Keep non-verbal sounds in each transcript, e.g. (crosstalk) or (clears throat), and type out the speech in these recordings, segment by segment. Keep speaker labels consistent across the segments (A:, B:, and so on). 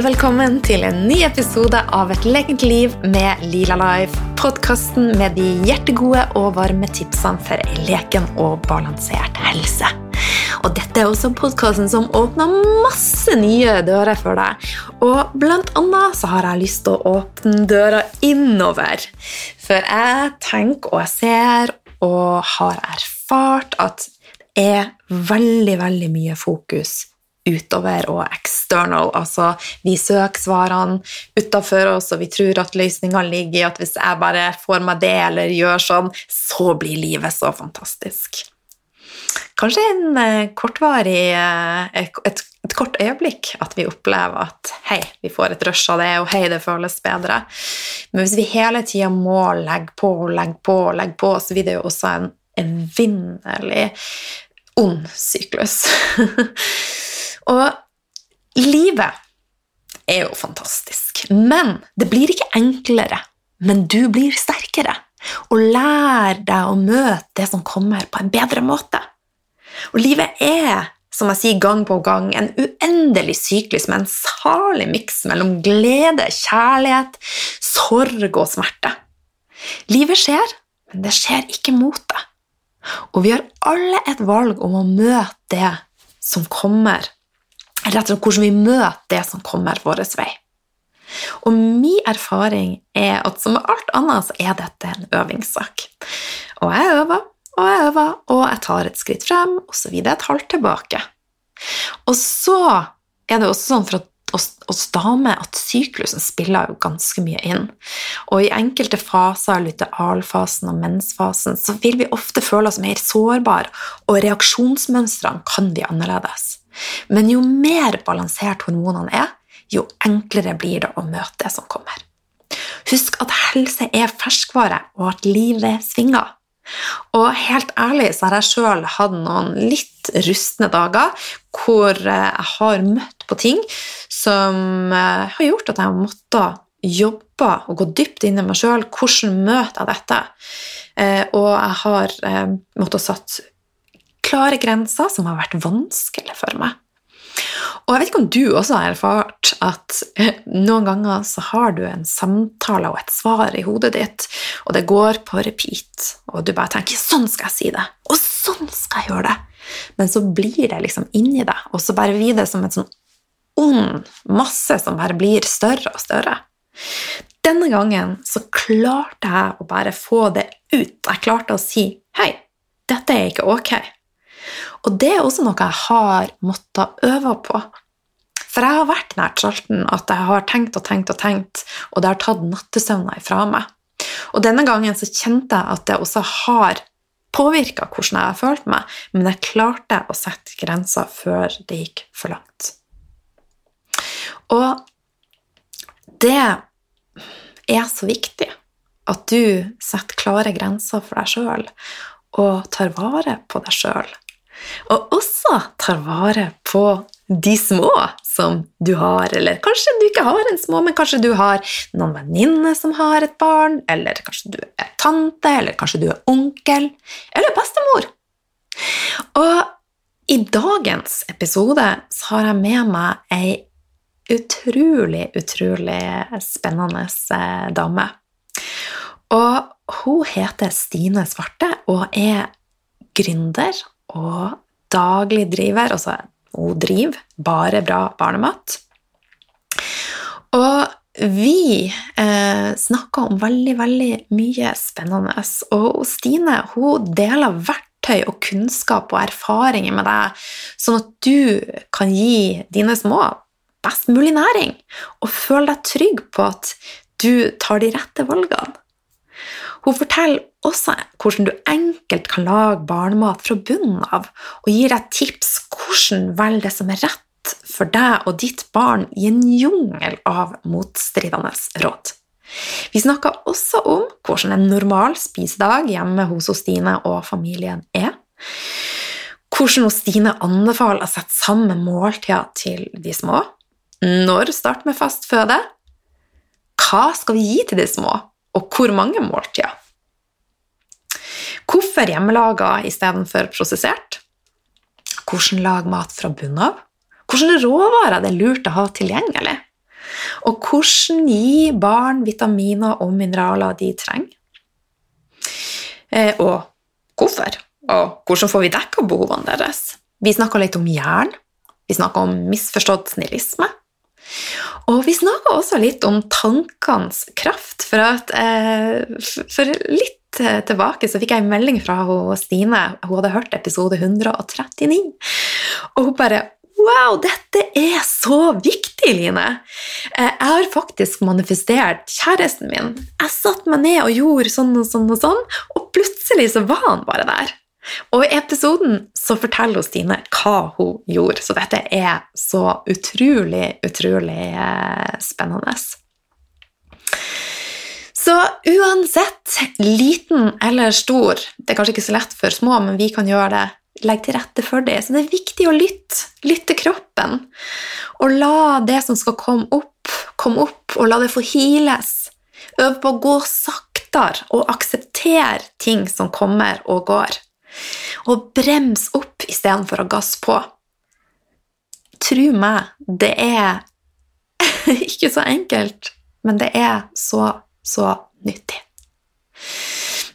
A: Velkommen til en ny episode av Et lekent liv med Lila Life. Podkasten med de hjertegode og varme tipsene for ei leken og balansert helse. Og dette er også podkasten som åpner masse nye dører for deg. Og blant annet så har jeg lyst til å åpne døra innover. For jeg tenker og jeg ser og har erfart at det er veldig, veldig mye fokus utover og external. Altså, vi søker svarene utafor oss, og vi tror at løsninga ligger i at hvis jeg bare får meg det eller gjør sånn, så blir livet så fantastisk. Kanskje en eh, kortvarig eh, et, et, kort øyeblikk at vi opplever at hei, vi får et rush av det, og hei, det føles bedre. Men hvis vi hele tida må legge på og legge på og legge på, så blir det jo også en evinnelig ond syklus. (laughs) Og livet er jo fantastisk, men det blir ikke enklere. Men du blir sterkere og lærer deg å møte det som kommer, på en bedre måte. Og livet er, som jeg sier gang på gang, en uendelig syklus med en salig miks mellom glede, kjærlighet, sorg og smerte. Livet skjer, men det skjer ikke mot deg. Og vi har alle et valg om å møte det som kommer rett og slett hvordan vi møter det som kommer vår vei. Og min erfaring er at som med alt annet så er dette en øvingssak. Og jeg øver og jeg øver, og jeg tar et skritt frem, og så videre et halvt tilbake. Og så er det også sånn for oss damer at syklusen spiller jo ganske mye inn. Og i enkelte faser, lutealfasen og mensfasen, så vil vi ofte føle oss mer sårbare, og reaksjonsmønstrene kan bli annerledes. Men jo mer balansert hormonene er, jo enklere blir det å møte det som kommer. Husk at helse er ferskvare, og at livet svinger. Og helt ærlig så har jeg sjøl hatt noen litt rustne dager hvor jeg har møtt på ting som eh, har gjort at jeg har måttet jobbe og gå dypt inn i meg sjøl. Hvordan møter jeg dette? Eh, og jeg har eh, måttet satt klare grenser som har vært vanskelig for meg. Og jeg vet ikke om du også har erfart at eh, noen ganger så har du en samtale og et svar i hodet ditt, og det går på repeat, og du bare tenker 'sånn skal jeg si det', og 'sånn skal jeg gjøre det', men så blir det liksom inni deg, og så bare blir det som en sånn ond masse som bare blir større og større. Denne gangen så klarte jeg å bare få det ut. Jeg klarte å si 'hei, dette er ikke ok'. Og det er også noe jeg har måttet øve på. For jeg har vært nært salten at jeg har tenkt og tenkt og tenkt, og det har tatt nattesøvna ifra meg. Og denne gangen så kjente jeg at det også har påvirka hvordan jeg har følt meg, men jeg klarte å sette grenser før det gikk for langt. Og det er så viktig at du setter klare grenser for deg sjøl og tar vare på deg sjøl og også tar vare på de små som du har, eller kanskje du ikke har en små, men kanskje du har noen venninner som har et barn, eller kanskje du er tante, eller kanskje du er onkel, eller bestemor. Og i dagens episode så har jeg med meg ei utrolig, utrolig spennende eh, dame. Og hun heter Stine Svarte og er gründer og daglig driver, altså hun driver bare bra barnemat. Og vi eh, snakker om veldig, veldig mye spennende. Og Stine hun deler verktøy og kunnskap og erfaringer med deg, sånn at du kan gi dine små best mulig næring, og føle deg trygg på at du tar de rette valgene. Hun forteller også hvordan du enkelt kan lage barnemat fra bunnen av, og gir deg tips hvordan velge det som er rett for deg og ditt barn i en jungel av motstridende råd. Vi snakker også om hvordan en normal spisedag hjemme hos Stine og familien er. Hvordan Stine anbefaler å sette sammen måltider til de små. Når starte med fast føde? Hva skal vi gi til de små, og hvor mange måltider? Hvorfor hjemmelaga istedenfor prosessert? Hvordan lage mat fra bunnen av? hvilke råvarer det er lurt å ha tilgjengelig, og hvordan gi barn vitaminer og mineraler de trenger. Eh, og hvorfor, og hvordan får vi dekka behovene deres. Vi snakka litt om jern, vi snakka om misforstått snillisme. Og vi snakka også litt om tankenes kraft, for, at, eh, for litt eh, tilbake så fikk jeg en melding fra Stine. Hun hadde hørt episode 139, og hun bare Wow, dette er så viktig, Line! Eh, jeg har faktisk manifestert kjæresten min. Jeg satte meg ned og gjorde sånn og sånn og sånn, og plutselig så var han bare der. Og i episoden så forteller Stine hva hun gjorde, så dette er så utrolig, utrolig eh, spennende. Så uansett, liten eller stor Det er kanskje ikke så lett for små, men vi kan gjøre det. Legg til rette for det. Så det er viktig å lytte. Lytte kroppen. Og la det som skal komme opp, komme opp, og la det få hiles. Øv på å gå saktere og akseptere ting som kommer og går. Og brems opp istedenfor å gasse på. Tro meg, det er (laughs) ikke så enkelt, men det er så, så nyttig.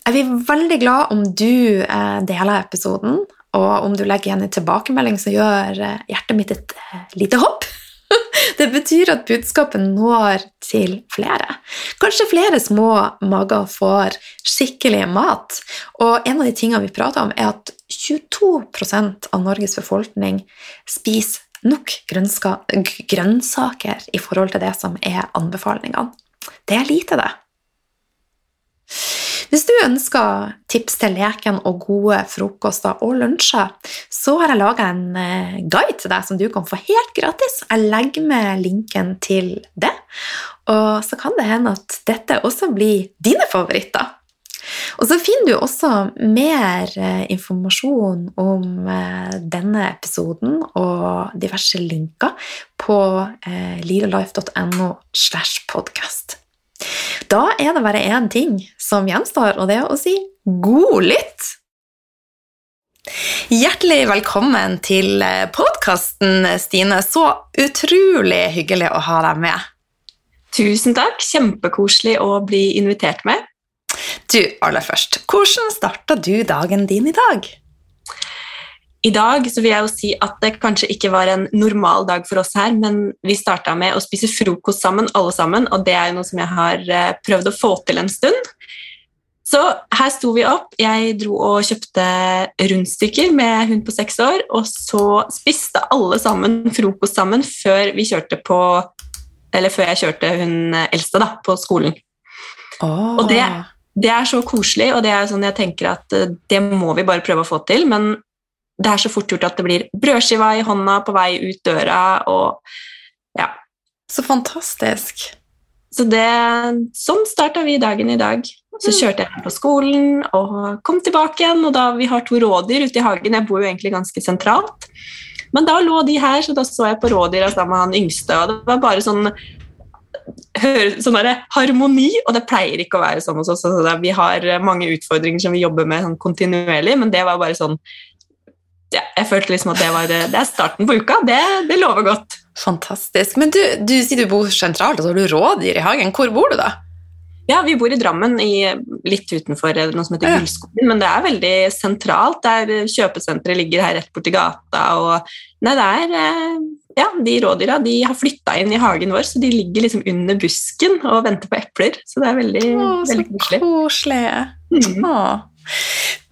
A: Jeg blir veldig glad om du eh, deler episoden, og om du legger igjen en tilbakemelding, så gjør eh, hjertet mitt et eh, lite hopp. (laughs) Det betyr at budskapet når til flere. Kanskje flere små mager får skikkelig mat. Og en av de tingene vi prater om, er at 22% av Norges befolkning spiser nok grønnsaker i forhold til det som er anbefalingene. Det er lite, det. Hvis du ønsker tips til leken og gode frokoster og lunsjer, så har jeg laga en eh, guide til deg som du kan få helt gratis. Jeg legger med linken til det. Og så kan det hende at dette også blir dine favoritter. Og så finner du også mer eh, informasjon om eh, denne episoden og diverse linker på lirelife.no slash podkast. Da er det bare én ting som gjenstår, og det er å si god lytt! Hjertelig velkommen til podkasten, Stine. Så utrolig hyggelig å ha deg med.
B: Tusen takk. Kjempekoselig å bli invitert med.
A: Du, aller først, hvordan starta du dagen din i dag?
B: I dag så vil jeg jo si at det kanskje ikke var en normal dag for oss her, men vi starta med å spise frokost sammen, alle sammen, og det er jo noe som jeg har eh, prøvd å få til en stund. Så her sto vi opp. Jeg dro og kjøpte rundstykker med hun på seks år, og så spiste alle sammen frokost sammen før vi kjørte på Eller før jeg kjørte hun eldste da, på skolen.
A: Oh.
B: Og det, det, er så koselig, og det er sånn jeg tenker at eh, det må vi bare prøve å få til. Men det er så fort gjort at det blir brødskiva i hånda på vei ut døra og ja.
A: Så fantastisk.
B: Så det, sånn starta vi dagen i dag. Så mm. kjørte jeg på skolen og kom tilbake igjen. og da Vi har to rådyr ute i hagen. Jeg bor jo egentlig ganske sentralt. Men da lå de her, så da så jeg på rådyra sammen med han yngste. og Det var bare sånn, hør, sånn harmoni, og det pleier ikke å være sånn hos oss. Altså, vi har mange utfordringer som vi jobber med sånn kontinuerlig, men det var bare sånn ja, jeg følte liksom at det, var, det er starten på uka. Det, det lover godt.
A: Fantastisk. Men du, du sier du bor sentralt, og så har du rådyr i hagen. Hvor bor du da?
B: Ja, Vi bor i Drammen, i, litt utenfor noe som heter ja. Gullskogen, men det er veldig sentralt. Der Kjøpesenteret ligger her rett borti gata. og nei, det er, eh, ja, De rådyra de har flytta inn i hagen vår, så de ligger liksom under busken og venter på epler. Så det er veldig, Åh, veldig koselig.
A: Så koselig. Mm.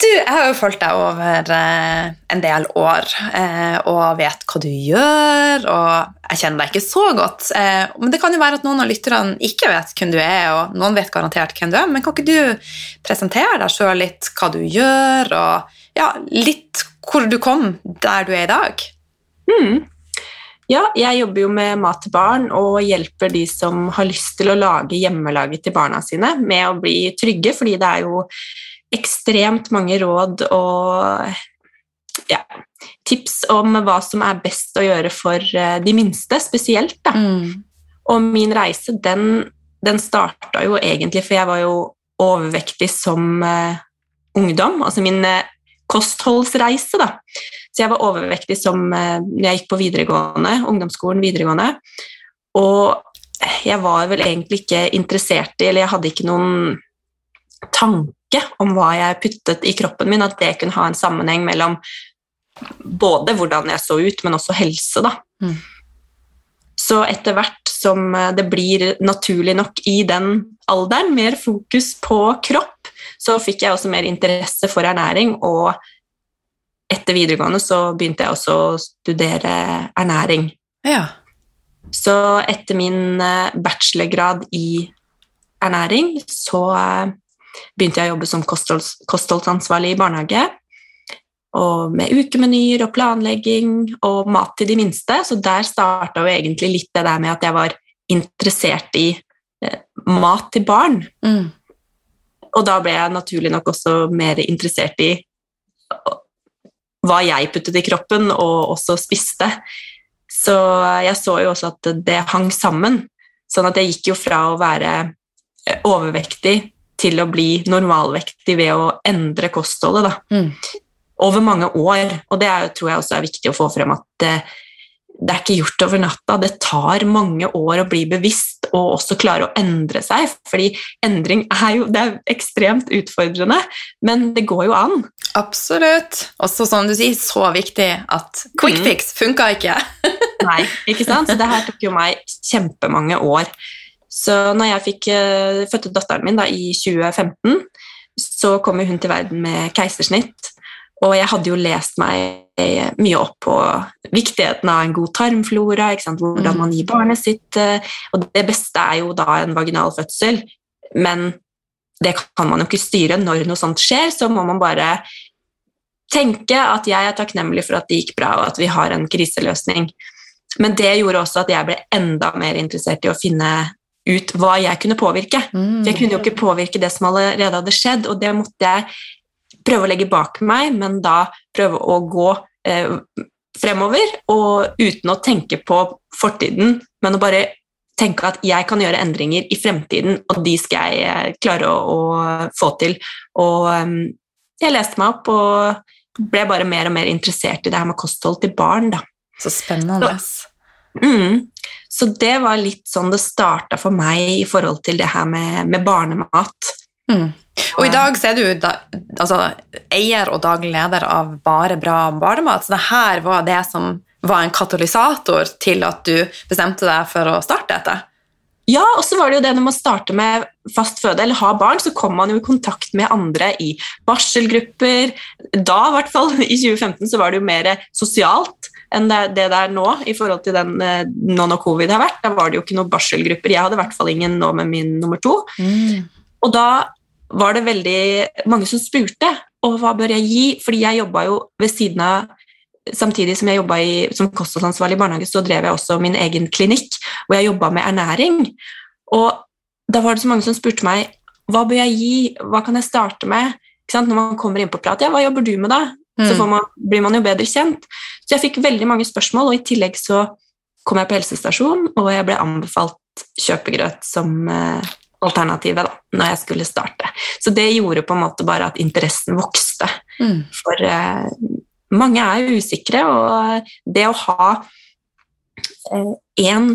A: Du, jeg har jo fulgt deg over eh, en del år eh, og vet hva du gjør, og jeg kjenner deg ikke så godt. Eh, men det kan jo være at noen av lytterne ikke vet hvem du er, og noen vet garantert hvem du er. Men kan ikke du presentere deg sjøl litt, hva du gjør, og ja, litt hvor du kom der du er i dag?
B: Mm. Ja, jeg jobber jo med mat til barn og hjelper de som har lyst til å lage hjemmelaget til barna sine, med å bli trygge, fordi det er jo ekstremt mange råd og ja, tips om hva som er best å gjøre for eh, de minste, spesielt.
A: Mm.
B: Og min reise, den, den starta jo egentlig For jeg var jo overvektig som uh, ungdom. Altså min uh, kostholdsreise, da. Så jeg var overvektig som når jeg gikk på videregående, ungdomsskolen videregående. Og jeg var vel egentlig ikke interessert i, eller jeg hadde ikke noen tanke om hva jeg puttet i kroppen min, at det kunne ha en sammenheng mellom både hvordan jeg så ut, men også helse, da.
A: Mm.
B: Så etter hvert som eh, det blir naturlig nok i den alderen, mer fokus på kropp, så fikk jeg også mer interesse for ernæring, og etter videregående så begynte jeg også å studere ernæring.
A: Ja.
B: Så etter min eh, bachelorgrad i ernæring så eh, begynte jeg å jobbe som kostholds, kostholdsansvarlig i barnehage. Og med ukemenyer og planlegging og mat til de minste. Så der starta jo egentlig litt det der med at jeg var interessert i eh, mat til barn.
A: Mm.
B: Og da ble jeg naturlig nok også mer interessert i hva jeg puttet i kroppen og også spiste. Så jeg så jo også at det hang sammen. Sånn at jeg gikk jo fra å være eh, overvektig til å bli normalvektig ved å endre kostholdet. Da.
A: Mm.
B: Over mange år. Og det er, tror jeg også er viktig å få frem at det, det er ikke gjort over natta. Det tar mange år å bli bevisst og også klare å endre seg. Fordi endring er jo det er ekstremt utfordrende, men det går jo an.
A: Absolutt. Også som du sier, så viktig at quick
B: Mm.
A: fix funka ikke. (laughs)
B: Nei, ikke sant? Så det her tok jo meg kjempemange år. Så når jeg fikk uh, fødte datteren min da, i 2015, så kom hun til verden med keisersnitt. Og jeg hadde jo lest meg eh, mye opp på viktigheten av en god tarmflora, hvordan
A: Mm.
B: man gir barnet sitt. eh, Og det beste er jo da en vaginal fødsel, men det kan man jo ikke styre. Når noe sånt skjer, så må man bare tenke at jeg er takknemlig for at det gikk bra, og at vi har en kriseløsning. Men det gjorde også at jeg ble enda mer interessert i å finne ut hva jeg kunne påvirke.
A: Mm.
B: Jeg kunne jo ikke påvirke det som allerede hadde skjedd, og det måtte jeg prøve å legge bak meg, men da prøve å gå eh, fremover, og uten å tenke på fortiden, men å bare tenke at jeg kan gjøre endringer i fremtiden, og de skal jeg klare å, å få til. Og eh, jeg leste meg opp og ble bare mer og mer interessert i det her med kosthold til barn, da.
A: Så spennende.
B: Mm. Så det var litt sånn det starta for meg i forhold til det her med, med barnemat.
A: Mm. Og i dag så er du da, altså, eier og daglig leder av Bare bra barnemat, så det her var det som var en katalysator til at du bestemte deg for å starte dette.
B: Ja, og så var det jo det når man starter med fast føde eller har barn, så kommer man jo i kontakt med andre i barselgrupper. Da, i hvert fall, (laughs) i 2015, så var det jo mer sosialt enn det, det er nå i forhold til den eh, nå når covid har vært. Da var det jo ikke noen barselgrupper. Jeg hadde i hvert fall ingen nå med min nummer to. Og da var det veldig mange som spurte og hva bør jeg gi, fordi jeg jobba jo ved siden av Samtidig som jeg jobba som kostholdsansvarlig i barnehage, så drev jeg også min egen klinikk hvor jeg jobba med ernæring. Og da var det så mange som spurte meg hva bør jeg gi, hva kan jeg starte med? Når man kommer inn på prat, ja, hva jobber du med da? Så
A: Mm.
B: får man, blir man jo bedre kjent. Så jeg fikk veldig mange spørsmål, og i tillegg så kom jeg på helsestasjon, og jeg ble anbefalt kjøpegrøt som eh, alternativet da, når jeg skulle starte. Så det gjorde på en måte bare at interessen vokste.
A: Mm.
B: For eh, mange er usikre, og det å ha én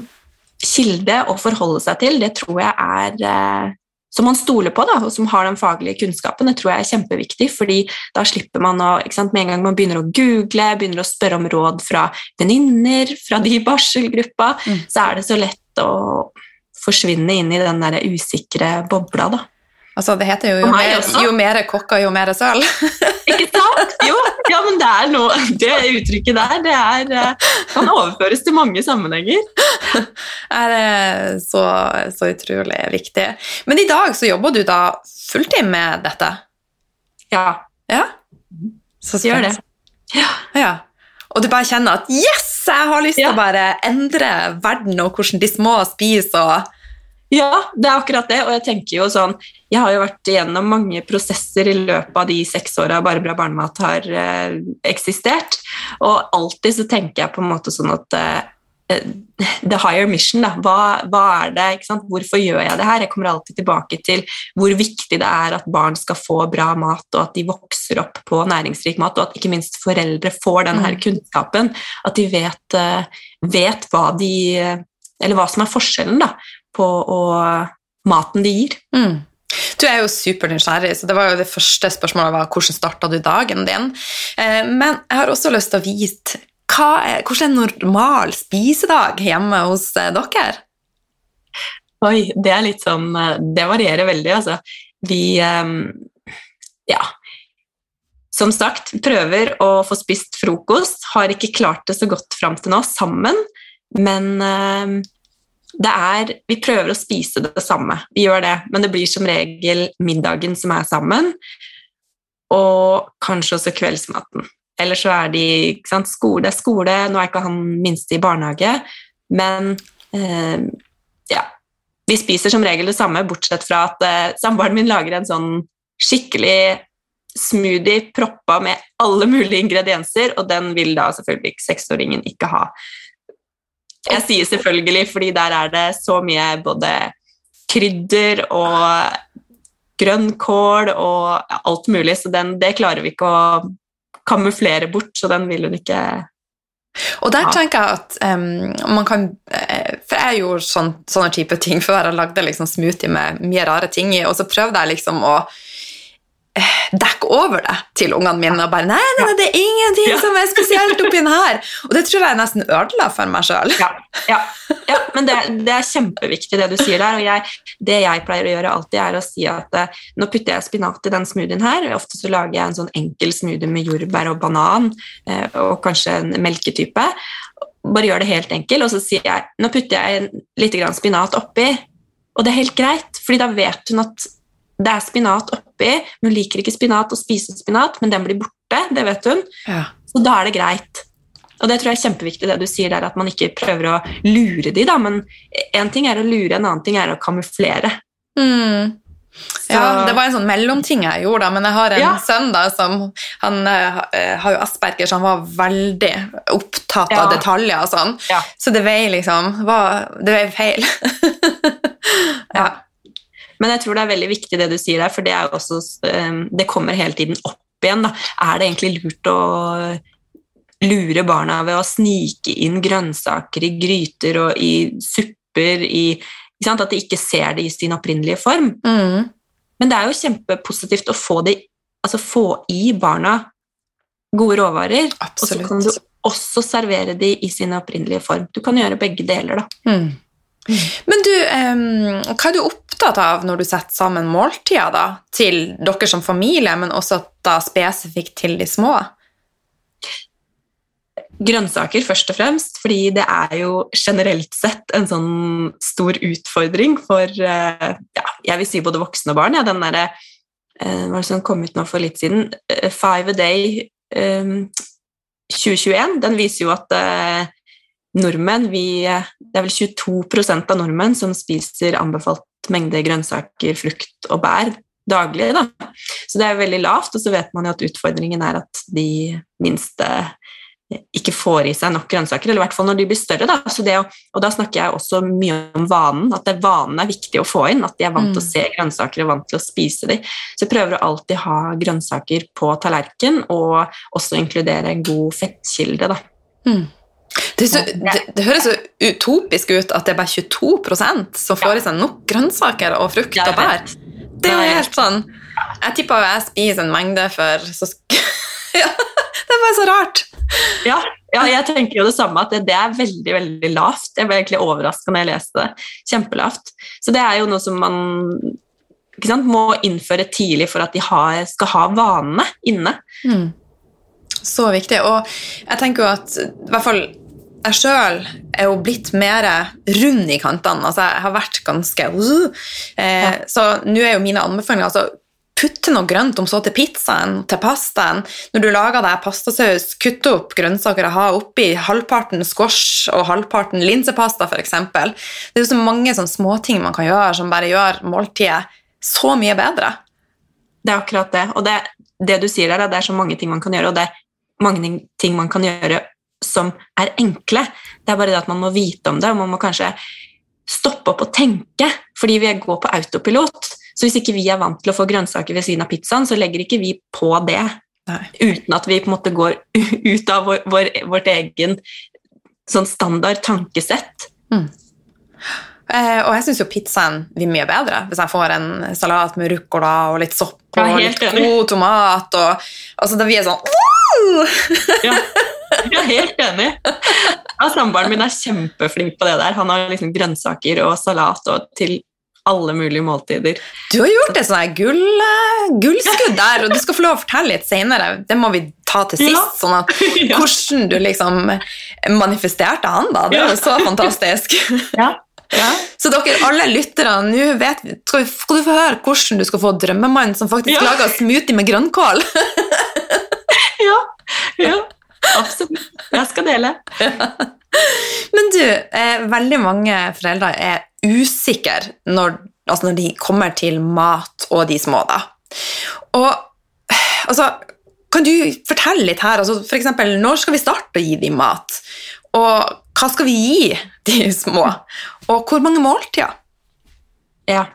B: kilde å forholde seg til, det tror jeg er eh, som man stoler på, da, og som har den faglige kunnskapen, det tror jeg er kjempeviktig, fordi da slipper man å ikke sant, Med en gang man begynner å google, begynner å spørre om råd fra venninner, fra de i barselgruppa,
A: Mm.
B: så er det så lett å forsvinne inn i den der usikre bobla, da.
A: Altså, det heter jo jo mer, jo mer kokker, jo mer søl. (laughs)
B: Ikke sant? Jo, ja, men det er noe Det uttrykket der, det er, eh, kan overføres til mange sammenhenger. (laughs)
A: er eh, så, så utrolig viktig. Men i dag så jobber du da fulltid med dette?
B: Ja,
A: Ja? Så
B: gjør det.
A: Ja. Ja. Og du bare kjenner at yes, jeg har lyst til
B: Ja.
A: å bare endre verden og hvordan de små spiser og
B: Ja, det er akkurat det, og jeg tenker jo sånn Jeg har jo vært igjennom mange prosesser i løpet av de seks åra Barbara barnemat har eh, eksistert, og alltid så tenker jeg på en måte sånn at eh, eh, the higher mission. Da. Hva, hva er det? Hvorfor gjør jeg det her? Jeg kommer alltid tilbake til hvor viktig det er at barn skal få bra mat, og at de vokser opp på næringsrik mat, og at ikke minst foreldre får den her
A: Mm.
B: kunnskapen. At de vet, eh, vet hva de Eller hva som er forskjellen da, på og maten de gir.
A: Mm. Du er jo supernysgjerrig, så det var jo det første spørsmålet var hvordan starta du dagen din. Eh, Men jeg har også lyst til å vite er, hvordan er en normal spisedag hjemme hos eh, dere?
B: Oi, det er litt sånn eh, Det varierer veldig, altså. Vi Ja. Som sagt, prøver å få spist frokost. Har ikke klart det så godt fram til nå sammen, men det er Vi prøver å spise det samme. Vi gjør det, men det blir som regel middagen som er sammen, og kanskje også kveldsmaten. Eller så er de ikke sant, skole, det er skole, nå er ikke han minste i barnehage, men eh, ja, vi spiser som regel det samme, bortsett fra at eh, samboeren min lager en sånn skikkelig smoothie proppa med alle mulige ingredienser, og den vil da selvfølgelig seksåringen ikke ha. Jeg sier selvfølgelig, fordi der er det så mye både krydder og grønnkål og alt mulig, så den, det klarer vi ikke å kamuflere bort, så den vil hun ikke
A: Og der tenker jeg at um, man kan eh, For jeg gjorde sånn, sånne type ting før. Jeg lagde liksom smoothie med mye rare ting i, og så prøvde jeg liksom å dekke over det til ungene mine. Og bare nei, nei, nei, det er ingenting
B: Ja.
A: som er spesielt oppi den her. Og det tror jeg er nesten ødela for meg sjøl.
B: Ja, ja, ja men det, det er kjempeviktig det du sier der. Og jeg, det jeg pleier å gjøre alltid, er å si at eh, nå putter jeg spinat i den smoothien her. Ofte så lager jeg en sånn enkel smoothie med jordbær og banan eh, og kanskje en melketype. Bare gjør det helt enkel, og så sier jeg nå putter jeg litt spinat oppi, og det er helt greit, fordi da vet hun at det er spinat oppi, men hun liker ikke spinat og spiser spinat, men den blir borte, det vet hun.
A: Ja.
B: Så da er det greit. Og det tror jeg er kjempeviktig det du sier der, at man ikke prøver å lure de, da, men en ting er å lure, en annen ting er å kamuflere.
A: Mm. Ja, det var en sånn mellomting jeg gjorde, da, men jeg har en
B: Ja.
A: sønn da, som han uh, har jo asperger, så han var veldig opptatt
B: Ja.
A: av detaljer og sånn.
B: Ja.
A: Så det vei liksom var, Det vei feil. (laughs) ja.
B: Men jeg tror det er veldig viktig det du sier der, for det, også, eh, det kommer hele tiden opp igjen. Da. Er det egentlig lurt å lure barna ved å snike inn grønnsaker i gryter og i supper, i, at de ikke ser det i sin opprinnelige form?
A: Mm.
B: Men det er jo kjempepositivt å få, de, altså få i barna gode råvarer, og så kan du også servere de i sin opprinnelige form. Du kan gjøre begge deler, da.
A: Mm. Men du, um, hva er du opptatt av når du setter sammen måltider da, til dere som familie, men også da spesifikt til de små?
B: Grønnsaker først og fremst, fordi det er jo generelt sett en sånn stor utfordring for eh, ja, jeg vil si både voksne og barn. Ja, den derre eh, Hva som kom ut nå for litt siden? eh, Five a Day um, 2021. Den viser jo at uh, nordmenn vi, Det er vel 22% av nordmenn som spiser anbefalt mengde grønnsaker, frukt og bær daglig. Da. Så det er veldig lavt, og så vet man jo at utfordringen er at de minste ikke får i seg nok grønnsaker, eller i hvert fall når de blir større. Da. Så det og da snakker jeg også mye om vanen, at det, vanen er viktig å få inn, at de er vant til å
A: Mm.
B: se grønnsaker og vant til å spise dem. Så jeg prøver å alltid ha grønnsaker på tallerken, og også inkludere en god fettkilde. Da.
A: Mm. Det, så, det, det høres så utopisk ut at det er bare 22 som får i seg nok grønnsaker og frukt og bær. Det er jo helt sånn Jeg tipper jeg spiser en mengde for så (laughs) ja, Det er bare så rart.
B: Ja, ja, jeg tenker jo det samme, at det, det er veldig veldig lavt. Jeg ble egentlig overraska når jeg leste det. Kjempelavt. Så det er jo noe som man sant, må innføre tidlig for at de har, skal ha vanene inne.
A: Mm. Så viktig. Og jeg tenker jo at i hvert fall jeg sjøl er jo blitt mer rund i kantene. Altså, jeg har vært ganske uh, eh, Så nå er jo mine anbefalinger altså, Putte noe grønt, om så til pizzaen, til pastaen. Når du lager deg pastasaus, kutt opp grønnsaker og ha oppi halvparten squash og halvparten linsepasta, f.eks. Det er jo så mange sånne småting man kan gjøre som bare gjør måltidet så mye bedre.
B: Det er akkurat det. Og det, det du sier der, er det er så mange ting man kan gjøre, og det mange ting man kan gjøre som er enkle. Det er bare det at man må vite om det, og man må kanskje stoppe opp og tenke, fordi vi går på autopilot. Så hvis ikke vi er vant til å få grønnsaker ved siden av pizzaen, så legger ikke vi på det
A: Nei.
B: uten at vi på en måte går (laughs) ut av vår, vår, vårt egen sånn standard tankesett.
A: Eh, og jeg syns jo pizzaen blir mye bedre hvis jeg får en salat med ruccola og litt sopp og
B: ja,
A: litt god tomat. Og, altså, da blir jeg sånn!
B: Ja, (laughs) jeg er helt enig. Ja, Samboeren min er kjempeflink på det der. Han har liksom grønnsaker og salat og til alle mulige måltider.
A: Du har gjort et sånt gull, eh, gullskudd der, og du skal få lov å fortelle litt senere. Det må vi ta til sist.
B: Ja.
A: sånn at (laughs) Hvordan du liksom manifesterte han, da. Det er jo så fantastisk.
B: Ja. Ja.
A: Så dere alle lyttere, nå vet vi, skal, du få høre hvordan du skal få drømmemannen som faktisk lager smoothie med grønnkål. (laughs) (laughs)
B: ja, ja, absolutt. Jeg skal dele. (laughs)
A: Men du, eh, veldig mange foreldre er usikre når, altså når de kommer til mat og de små, da. Og altså, kan du fortelle litt her, altså, for eksempel, når skal vi starte å gi dem mat? Og hva skal vi gi de små? Og hvor mange måltider?
B: Ja.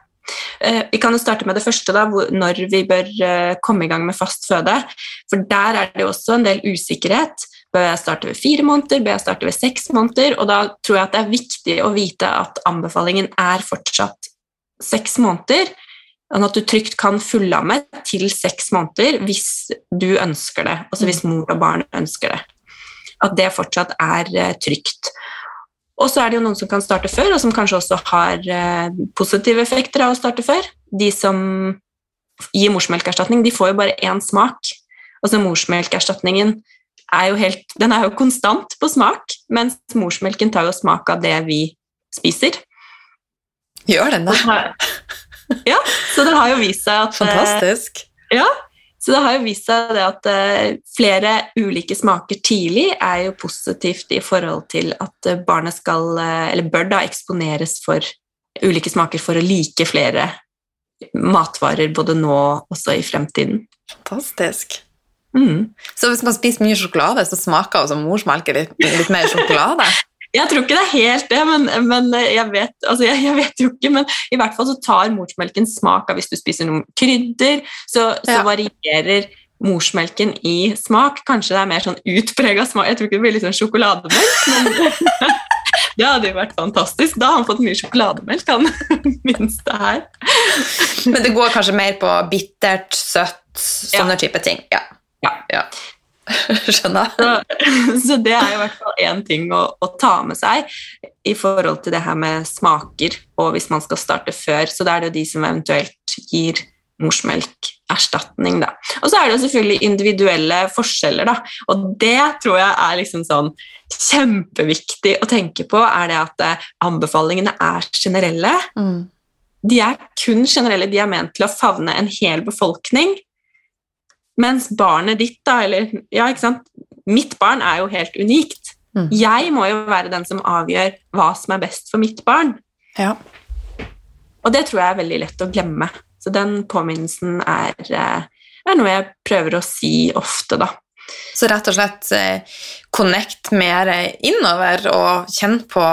B: Eh, Vi kan jo starte med det første, da, når vi bør eh, komme i gang med fast føde. For der er det jo også en del usikkerhet. Bør jeg starte ved fire måneder, bør jeg starte ved seks måneder? Og da tror jeg at det er viktig å vite at anbefalingen er fortsatt seks måneder. Sånn at du trygt kan fullamme til seks måneder hvis du ønsker det. Altså hvis mor og barn ønsker det. At det fortsatt er eh, trygt. Og så er det jo noen som kan starte før, og som kanskje også har eh, positive effekter av å starte før. De som gir morsmelkerstatning, de får jo bare én smak. Altså morsmelkerstatningen er jo helt Den er jo konstant på smak, mens morsmelken tar jo smak av det vi spiser.
A: Gjør den det?
B: Ja, så det har jo vist seg at eh,
A: Fantastisk.
B: Så det har jo vist seg det at eh, flere ulike smaker tidlig er jo positivt i forhold til at eh, barnet skal, eh, eller bør da eksponeres for ulike smaker for å like flere matvarer både nå og også i fremtiden.
A: Fantastisk.
B: Mm.
A: Så hvis man spiser mye sjokolade, så smaker også morsmelken litt, litt mer sjokolade?
B: Jeg tror ikke det er helt det, men, men jeg, vet, altså jeg, jeg vet jo ikke. Men i hvert fall så tar morsmelken smak av hvis du spiser noen krydder, så, så
A: Ja.
B: varierer morsmelken i smak. Kanskje det er mer sånn utprega smak. Jeg tror ikke det blir litt sånn sjokolademelk, men (laughs) det hadde jo vært fantastisk. Da har han fått mye sjokolademelk, han (laughs) minste her.
A: Men det går kanskje mer på bittert, søtt, sånne type ting. Ja.
B: Ja. Ja. (laughs)
A: Skjønner.
B: Så, (laughs) så det er i hvert fall én ting å, å ta med seg i forhold til det her med smaker, og hvis man skal starte før. Så da er det jo de som eventuelt gir morsmelkerstatning, da. Og så er det jo selvfølgelig individuelle forskjeller, da. Og det tror jeg er liksom sånn kjempeviktig å tenke på, er det at eh, anbefalingene er generelle.
A: Mm.
B: De er kun generelle, de er ment til å favne en hel befolkning. Mens barnet ditt, da, eller ja, ikke sant Mitt barn er jo helt unikt.
A: Mm.
B: Jeg må jo være den som avgjør hva som er best for mitt barn.
A: Ja.
B: Og det tror jeg er veldig lett å glemme. Så den påminnelsen er, eh, er noe jeg prøver å si ofte, da.
A: Så rett og slett eh, connect mer innover og kjenne på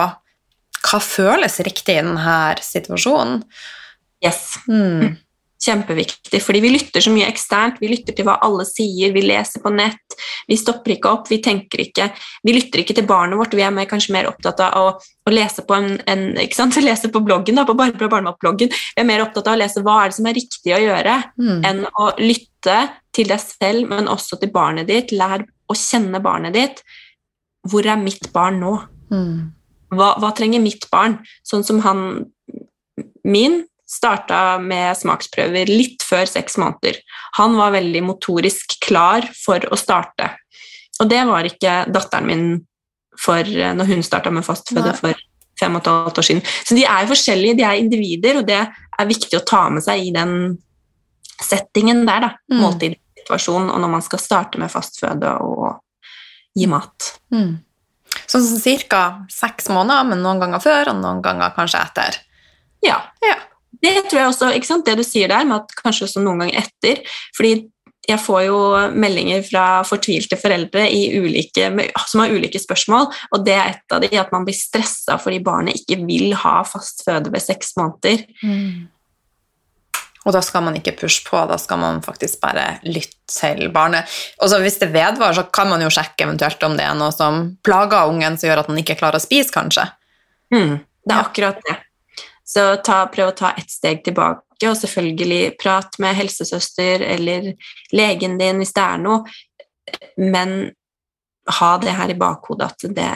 A: hva føles riktig i denne situasjonen.
B: Yes.
A: Mm.
B: Kjempeviktig, fordi vi lytter så mye eksternt. Vi lytter til hva alle sier, vi leser på nett, vi stopper ikke opp, vi tenker ikke Vi lytter ikke til barnet vårt, vi er mer, kanskje mer opptatt av å, å lese på en, en (laughs) lese på bloggen, da, på Barbara Barnemat-bloggen. Vi er mer opptatt av å lese hva er det som er riktig å gjøre,
A: Mm.
B: enn å lytte til deg selv, men også til barnet ditt. Lær å kjenne barnet ditt. Hvor er mitt barn nå?
A: Mm.
B: hva, hva trenger mitt barn? Sånn som han min starta med smaksprøver litt før seks måneder. Han var veldig motorisk klar for å starte. Og det var ikke datteren min for når hun starta med fastføde for fem og et halvt år siden. Så de er jo forskjellige, de er individer, og det er viktig å ta med seg i den settingen der, da.
A: Mm.
B: Måltidssituasjon, og når man skal starte med fastføde og gi mat.
A: Mm. Sånn ca. cirka seks måneder, men noen ganger før, og noen ganger kanskje etter.
B: Ja.
A: Ja.
B: Det tror jeg også, ikke sant? det du sier der, med at kanskje også noen ganger etter. fordi jeg får jo meldinger fra fortvilte foreldre ulike, som har ulike spørsmål, og det er et av de at man blir stressa fordi barnet ikke vil ha fast føde ved seks måneder. Mm.
A: Og da skal man ikke pushe på, da skal man faktisk bare lytte til barnet. Og så Hvis det vedvarer, så kan man jo sjekke eventuelt om det er noe som plager ungen, som gjør at man ikke klarer å spise, kanskje.
B: Mm, det er akkurat det. Så ta, prøv å ta ett steg tilbake, og selvfølgelig prat med helsesøster eller legen din hvis det er noe, men ha det her i bakhodet at det,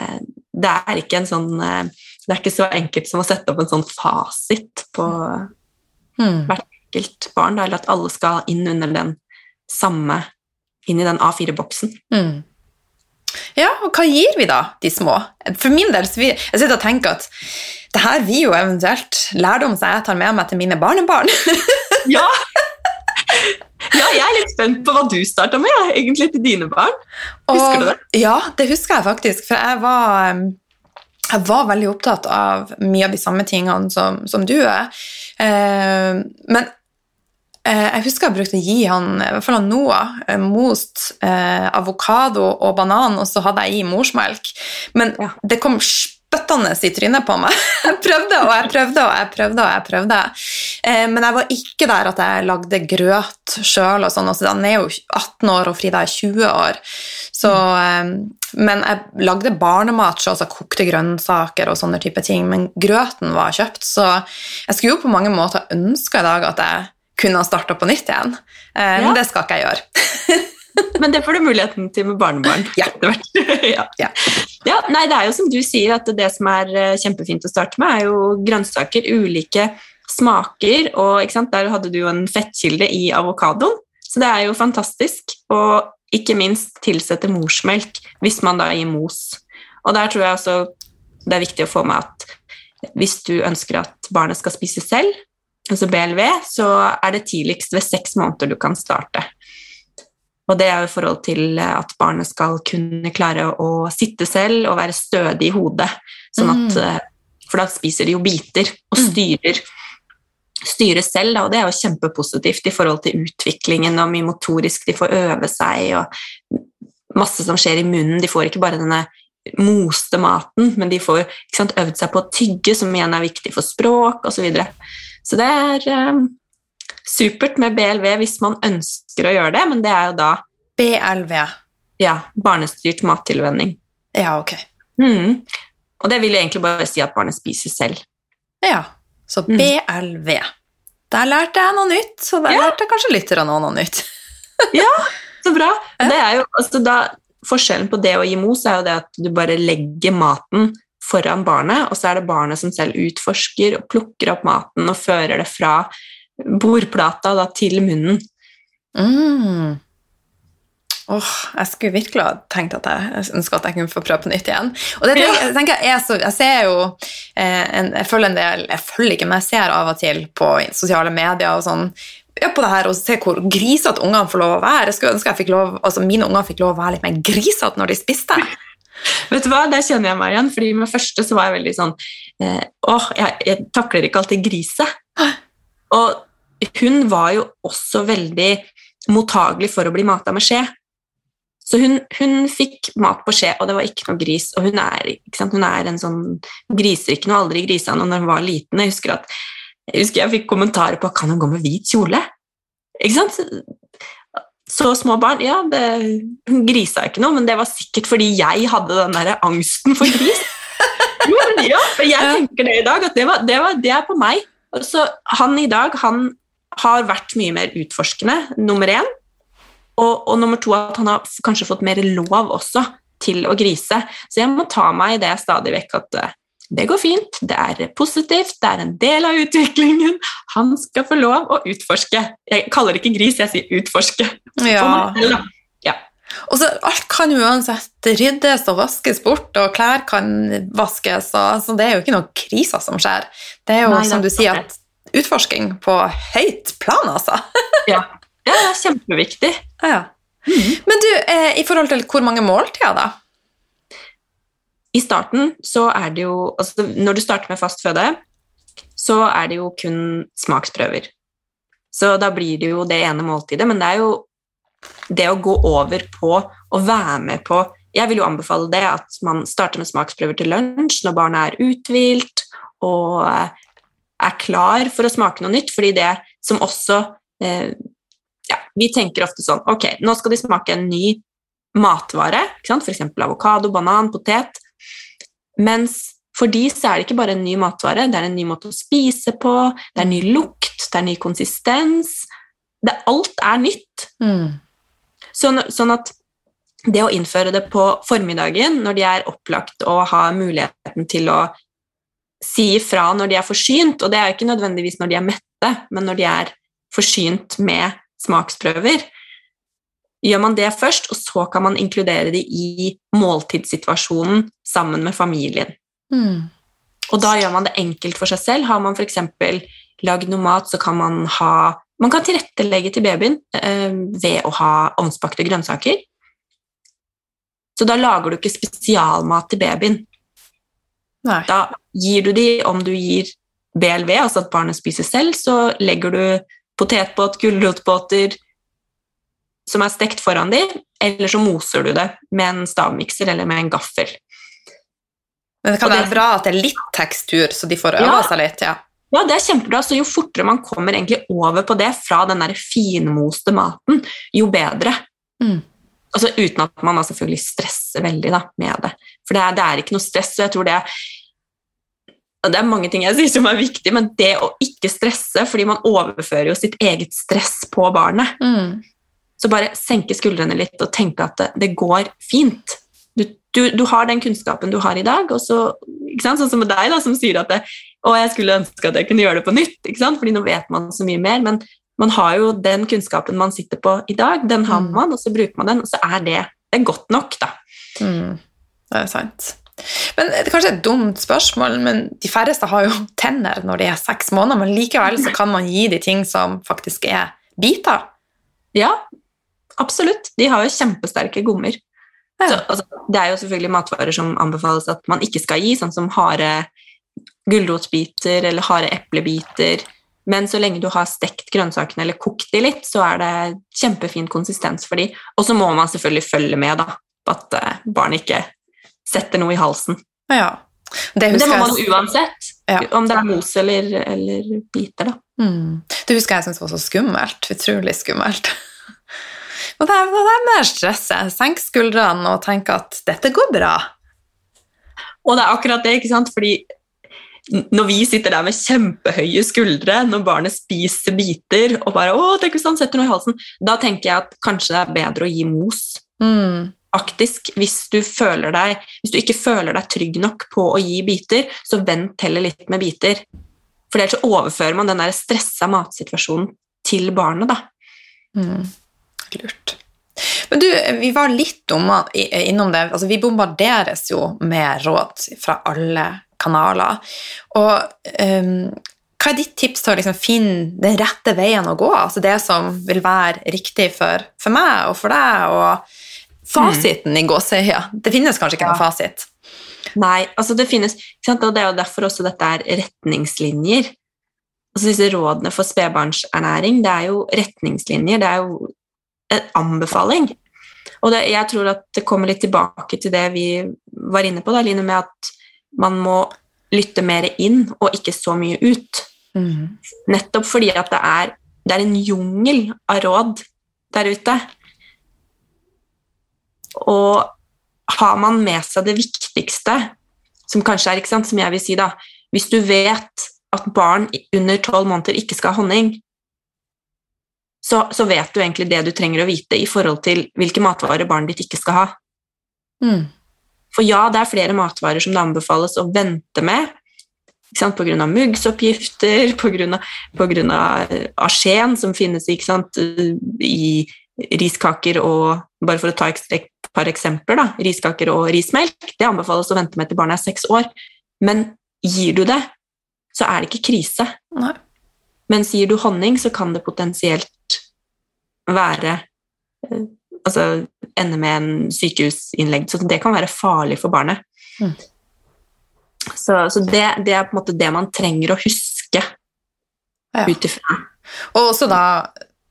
B: det er ikke en sånn Det er ikke så enkelt som å sette opp en sånn fasit på mm. hvert enkelt barn, eller at alle skal inn under den samme inn i den A4-boksen. Mm.
A: Ja, og hva gir vi da de små? For min del så vi, jeg sitter og tenker at det her vil jo eventuelt lærdom som jeg tar med meg til mine barnebarn. (laughs)
B: ja. ja, jeg er litt spent på hva du starta med, egentlig, til dine barn. Husker og, du det?
A: Ja, det husker jeg faktisk, for jeg var jeg var veldig opptatt av mye av de samme tingene som, som du er. Eh, men Eh, jeg husker jeg brukte å gi han i hvert fall Noah eh, most eh, avokado og banan, og så hadde jeg i morsmelk. Men ja. det kom spyttende i trynet på meg. (laughs) Jeg prøvde og jeg prøvde og jeg prøvde. og jeg prøvde. Eh, men jeg var ikke der at jeg lagde grøt sjøl. Sånn. Altså, han er jo 18 år, og Frida er 20 år. Så, eh, men jeg lagde barnemat, altså kokte grønnsaker og sånne type ting. Men grøten var kjøpt, så jeg skulle jo på mange måter ønske i dag at jeg kunne ha starta på nytt igjen. Men ja. Det skal ikke jeg gjøre. (laughs)
B: men det får du muligheten til med barnebarn.
A: Ja. (laughs) (laughs)
B: ja. ja. ja. Nei, det er jo som du sier, at det som er eh, kjempefint å starte med, er jo grønnsaker. Ulike smaker. Og der hadde du jo en fettkilde i avokadoen, så det er jo fantastisk. Og ikke minst tilsette morsmelk hvis man da gir mos. Og der tror jeg også det er viktig å få med at hvis du ønsker at barnet skal spise selv, altså BLV, så er det tidligst ved seks måneder du kan starte. Og det er jo i forhold til at barnet skal kunne klare å sitte selv og være stødig i hodet. Sånn at, mm. For da spiser de jo biter og mm. styrer, styrer selv, og det er jo kjempepositivt i forhold til utviklingen og mye motorisk de får øve seg, og masse som skjer i munnen. De får ikke bare denne moste maten, men de får sant, øvd seg på å tygge, som igjen er viktig for språk osv. Så, videre. Så det er um, supert med BLV hvis man ønsker å gjøre det, men det er jo da
A: BLV.
B: Ja. Barnestyrt mattilvenning.
A: Ja, ok.
B: Mm. Og det vil jo egentlig bare si at barnet spiser selv.
A: Ja, så mm. BLV. Der lærte jeg noe nytt, så der ja. lærte kanskje lytterne noe nytt. (laughs)
B: ja, så bra. Det er jo, altså da, forskjellen på det å gi mos er jo det at du bare legger maten foran barnet, og så er det barnet som selv utforsker og plukker opp maten og fører det fra bordplata da, til munnen.
A: Mm. Oh, jeg skulle virkelig ha tenkt at jeg ønska at jeg kunne få prøve på nytt igjen. Og det tenker, jeg, tenker jeg, så, jeg ser jo eh, en, Jeg følger en del Jeg følger ikke, men jeg ser av og til på sosiale medier og sånn ja, på det her og se hvor grisete ungene får lov å være. Jeg skulle ønske jeg fikk lov, altså mine unger fikk lov å være litt mer grisete når de spiste.
B: Vet du hva, Der kjenner jeg meg igjen, fordi med første så var jeg veldig sånn eh, Åh, jeg, jeg, takler ikke alltid grise. Og hun var jo også veldig mottagelig for å bli mata med skje. Så hun, hun, fikk mat på skje, og det var ikke noe gris. Og hun er, hun er en sånn griser ikke noe, aldri grisa noe når hun var liten. Jeg husker at jeg, husker jeg fikk kommentarer på kan hun gå med hvit kjole. Ikke sant? Så små barn Ja, det, hun grisa ikke noe, men det var sikkert fordi jeg hadde den der angsten for gris. (laughs) Jo, men ja, jeg tenker det i dag, at det, var, det, var, det er på meg. Så han i dag han har vært mye mer utforskende, nummer én. Og, og, nummer to at han har kanskje fått mer lov også til å grise. Så jeg må ta meg i det stadig vekk at eh, det går fint, det er positivt, det er en del av utviklingen. Han skal få lov å utforske. Jeg kaller det ikke gris, jeg sier utforske.
A: Ja. ja. Og så Alt kan jo uansett ryddes og vaskes bort, og klær kan vaskes. Og, så det er jo ikke noen kriser som skjer. Det er jo, Nei, som du sier, at utforsking på høyt plan, altså. (laughs)
B: ja. ja, det er kjempeviktig.
A: Ja. Mm. Men du, eh, i forhold til hvor mange måltider, da?
B: I starten så er det jo altså Når du starter med fast føde, så er det jo kun smaksprøver. Så da blir det jo det ene måltidet, men det er jo det å gå over på å være med på Jeg vil jo anbefale det at man starter med smaksprøver til lunsj når barnet er uthvilt og er klar for å smake noe nytt, fordi det som også eh, ja, Vi tenker ofte sånn Ok, nå skal de smake en ny matvare, f.eks. avokado, banan, potet. Mens for de så er det ikke bare en ny matvare, det er en ny måte å spise på, det er ny lukt, det er ny konsistens. Det, alt er nytt.
A: Mm.
B: Sånn, sånn, at det å innføre det på formiddagen, når de er opplagt og har muligheten til å si ifra når de er forsynt, og det er ikke nødvendigvis når de er mette, men når de er forsynt med smaksprøver, gjør man det først, og så kan man inkludere de i måltidssituasjonen sammen med familien.
A: Mm.
B: Og da gjør man det enkelt for seg selv. Har man f.eks. lagd noe mat, så kan man ha Man kan tilrettelegge til babyen eh, ved å ha ovnsbakte grønnsaker. Så da lager du ikke spesialmat til babyen.
A: Nei.
B: Da gir du de, om du gir BLV, altså at barnet spiser selv, så legger du potetbåt, gulrotbåter som er stekt foran de, eller så moser du det med en stavmikser eller med en gaffel.
A: Men det kan
B: det-
A: være bra at det er litt tekstur, så de får øve
B: Ja.
A: seg litt. ja.
B: Ja, det er kjempebra, så jo fortere man kommer over på det fra den der finmoste maten, jo bedre.
A: Mm.
B: Altså uten at man selvfølgelig stresser veldig da, med det. For det er, det er ikke noe stress, og jeg tror det er det er mange ting jeg sier som er viktig, men det å ikke stresse, fordi man overfører jo sitt eget stress på barnet.
A: Mm.
B: Så bare senke skuldrene litt og tenke at det, det går fint. Du, du, du har den kunnskapen du har i dag, og så, ikke sant? sånn som med deg da, som sier at det, å, jeg skulle ønske at jeg kunne gjøre det på nytt, ikke sant? fordi nå vet man så mye mer, men man har jo den kunnskapen man sitter på i dag, den har
A: Mm.
B: man, og så bruker man den, og så er det, det er godt nok da.
A: Mm. Det er sant. Men Det er kanskje et dumt spørsmål, men de færreste har jo (laughs) tenner når de er seks måneder, men likevel så kan man gi de ting som faktisk er biter.
B: Ja, absolutt. De har jo kjempesterke gommer.
A: Ja.
B: Så, altså, det er jo selvfølgelig matvarer som anbefales at man ikke skal gi, sånn som harde gulrotbiter eller harde eplebiter. Men så lenge du har stekt grønnsakene eller kokt de litt, så er det kjempefin konsistens for de. Og så må man selvfølgelig følge med da, på at barn barnet ikke setter noe i halsen.
A: Ja. Det
B: det må man jo uansett,
A: Ja.
B: om det er mos eller, eller biter. da.
A: mm. det husker jeg syntes var så skummelt. Utrolig skummelt. (laughs) Og det er, det er mer stresset. Senk skuldrene og tenk at dette går bra.
B: Og det er akkurat det, ikke sant? Fordi når vi sitter der med kjempehøye skuldre, når barnet spiser biter og bare 'Å, tenk hvis han setter noe i halsen', da tenker jeg at kanskje det er bedre å gi mos.
A: Mm.
B: Faktisk, hvis du, deg, hvis du ikke føler deg trygg nok på å gi biter, så vent heller litt med biter. For ellers overfører man den der stressa matsituasjonen til barnet, da.
A: Mm. Lurt. Men du, vi var litt om, innom det. Altså, vi bombarderes jo med råd fra alle kanaler. Og um, hva er ditt tips til å liksom finne den rette veien å gå? Altså det som vil være riktig for, for meg og for deg, og fasiten i gåseøya. Det finnes kanskje ikke noen fasit.
B: Nei, altså det finnes? Og det er jo derfor også dette er retningslinjer. Altså disse rådene for spedbarnsernæring, det er jo retningslinjer, det er jo en anbefaling. Og det, jeg tror at det kommer litt tilbake til det vi var inne på, da, Line, med at man må lytte mer inn og ikke så mye ut.
A: Mm.
B: Nettopp fordi at det er, det er en jungel av råd der ute. Og har man med seg det viktigste, som kanskje er, ikke sant, som jeg vil si da, hvis du vet at barn under tolv måneder ikke skal ha honning, så, så vet du egentlig det du trenger å vite i forhold til hvilke matvarer barnet ditt ikke skal ha.
A: Mm.
B: For ja, det er flere matvarer som det anbefales å vente med, ikke av muggsoppgifter, (laughs) av eh, arsen som finnes ikke sant? i riskaker og Bare for å ta et par eksempler, da. Riskaker og rismelk. Det anbefales å vente med til barnet er seks år. Men gir du det, så er det ikke krise.
A: Nei.
B: Men sier du honning, så kan det potensielt være eh, Altså ende med en sykehusinnleggelse. Så det kan være farlig for barnet.
A: Mm.
B: Så, så det, det er på en måte det man trenger å huske
A: Ja.
B: ut ifra.
A: Og også da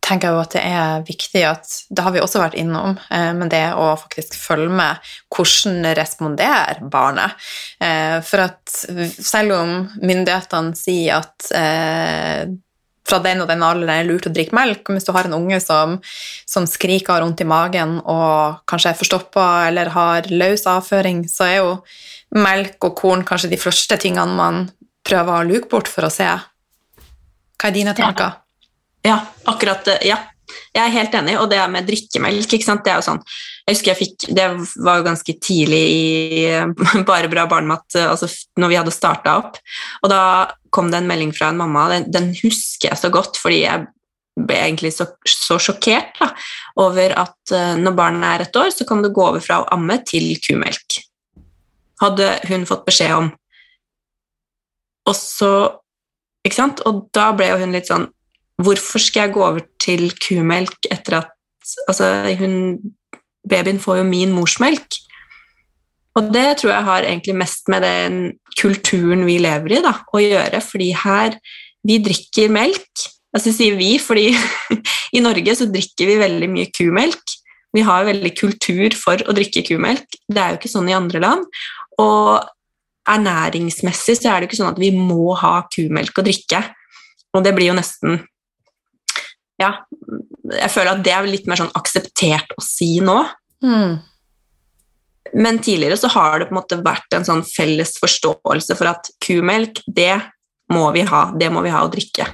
A: tenker jeg jo at det er viktig at Det har vi også vært innom, eh, men det å faktisk følge med hvordan responderer barnet. Eh, for at selv om myndighetene sier at eh, fra den og den alderen er det lurt å drikke melk. Hvis du har en unge som, som skriker og har vondt i magen og kanskje er forstoppa eller har løs avføring, så er jo melk og korn kanskje de første tingene man prøver å luke bort for å se. Hva er dine tanker?
B: Ja, akkurat. Ja. Jeg er helt enig, og det med drikkemelk ikke sant? Det er jo sånn Jeg husker jeg fikk Det var jo ganske tidlig i (laughs) Bare bra barnemat, altså når vi hadde starta opp. Og da kom det en melding fra en mamma, den, den husker jeg så godt, fordi jeg ble egentlig så, så sjokkert da, over at når barnet er et år, så kan du gå over fra å amme til kumelk. Hadde hun fått beskjed om. Og så Ikke sant? Og da ble jo hun litt sånn Hvorfor skal jeg gå over til kumelk etter at Altså, hun Babyen får jo min morsmelk. Og det tror jeg har egentlig mest med den kulturen vi lever i, da, å gjøre. Fordi her Vi drikker melk. Altså sier vi, fordi (laughs) i Norge så drikker vi veldig mye kumelk. Vi har veldig kultur for å drikke kumelk. Det er jo ikke sånn i andre land. Og ernæringsmessig så er det ikke sånn at vi må ha kumelk å drikke. Og det blir jo nesten Ja, jeg føler at det er litt mer sånn akseptert å si nå.
A: Mm.
B: Men tidligere så har det på en måte vært en sånn felles forståelse for at kumelk, det må vi ha, det må vi ha å drikke.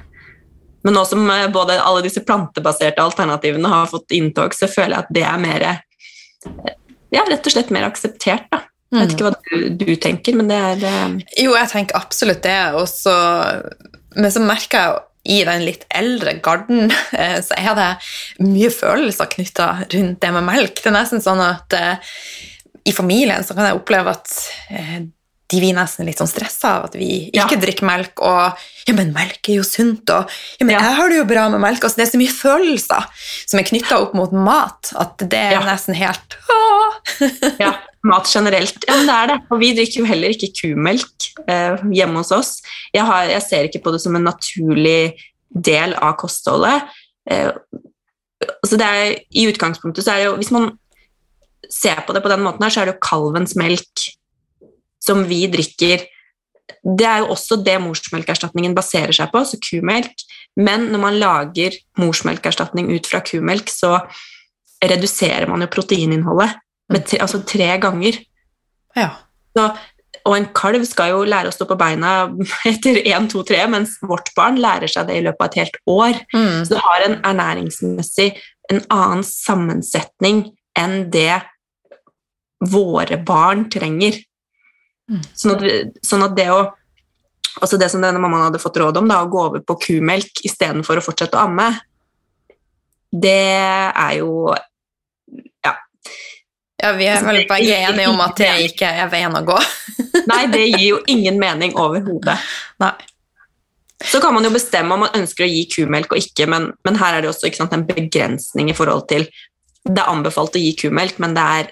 B: Men nå som eh, både alle disse plantebaserte alternativene har fått inntog, så føler jeg at det er mer eh, Ja, rett og slett mer akseptert, da. Jeg vet ikke hva du, du tenker, men det er det...
A: Jo, jeg tenker absolutt det. Også, men så merker jeg jo i den litt eldre garden (laughs) eh, så er det mye følelser knytta rundt det med melk. Det er nesten sånn at i familien så kan jeg oppleve at eh, de blir nesten litt sånn stressa av at vi ikke ja. drikker melk, og 'ja, men melk er jo sunt', og 'ja, men ja. jeg har det jo bra med melk'. Altså, det er så mye følelser som er knytta opp mot mat, at det er ja. nesten helt
B: Ja, mat generelt. Ja, men det er det. Og vi drikker jo heller ikke kumelk eh, hjemme hos oss. Jeg, har, jeg, ser ikke på det som en naturlig del av kostholdet. Eh, altså det er, I utgangspunktet så er det jo Hvis man ser på det på den måten, her, så er det jo kalvens melk som vi drikker. Det er jo også det morsmelkerstatningen baserer seg på, altså kumelk. Men når man lager morsmelkerstatning ut fra kumelk, så reduserer man jo proteininnholdet med tre, altså tre ganger.
A: Ja.
B: Så, og en kalv skal jo lære å stå på beina (laughs) etter én, to, tre, mens vårt barn lærer seg det i løpet av et helt år.
A: Mm.
B: Så det har en ernæringsmessig en annen sammensetning enn det våre barn trenger. Sånn, at vi, sånn, at det å Altså det som denne mammaen hadde fått råd om, da, å gå over på kumelk istedenfor å fortsette å amme, det er jo Ja.
A: Ja, Vi er altså, vel begge enige om at det ikke er veien å gå.
B: Nei, det gir jo ingen mening overhodet. (laughs) Så kan man jo bestemme om man ønsker å gi kumelk og ikke, men, men her er det også sant, en begrensning i forhold til Det er anbefalt å gi kumelk, men det er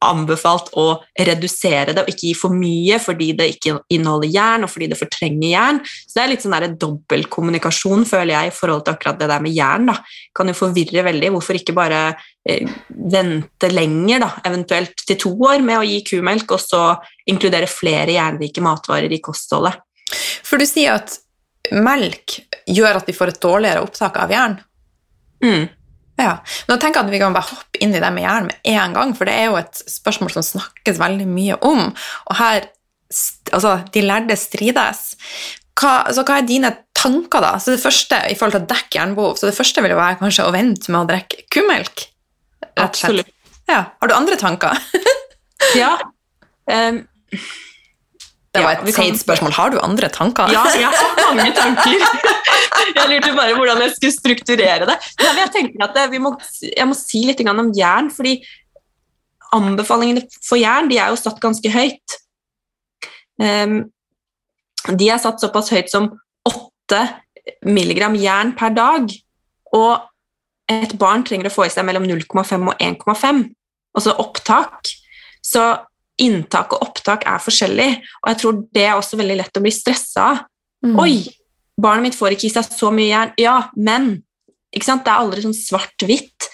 B: anbefalt å redusere det og ikke gi for mye fordi det ikke inneholder jern og fordi det fortrenger jern. Så det er litt sånn dobbeltkommunikasjon, føler jeg, i forhold til akkurat det der med jern. da. Kan jo forvirre veldig. Hvorfor ikke bare eh, vente lenger, da, eventuelt til to år, med å gi kumelk, og så inkludere flere jernrike matvarer i kostholdet?
A: For du sier at melk gjør at vi får et dårligere opptak av jern?
B: Mm.
A: Ja. Nå tenker jeg at Vi kan bare hoppe inn i det med hjernen med en gang, for det er jo et spørsmål som snakkes veldig mye om. Og her altså, De lærde strides. Hva, altså, hva er dine tanker, da? Så det første i forhold til å dekke jernbehov, så det første vil jo være kanskje å vente med å drikke kumelk?
B: Absolutt.
A: Ja. Har du andre tanker? (laughs)
B: ja. Um,
A: det var et ja, kan... spørsmål. Har du andre tanker?
B: Ja, jeg har (laughs) mange tanker. (laughs) Jeg lurte bare hvordan jeg skulle strukturere det. Men jeg tenker at må, jeg må si litt om jern, fordi anbefalingene for jern de er jo satt ganske høyt. Um, de er satt såpass høyt som 8 milligram jern per dag. Og et barn trenger å få i seg mellom 0,5 og 1,5, altså opptak. Så inntak og opptak er forskjellig, og jeg tror det er også veldig lett å bli stressa av. Mm. Oi, barnet mitt får ikke i seg så mye jern. Ja, men ikke sant? Det er aldri sånn svart-hvitt.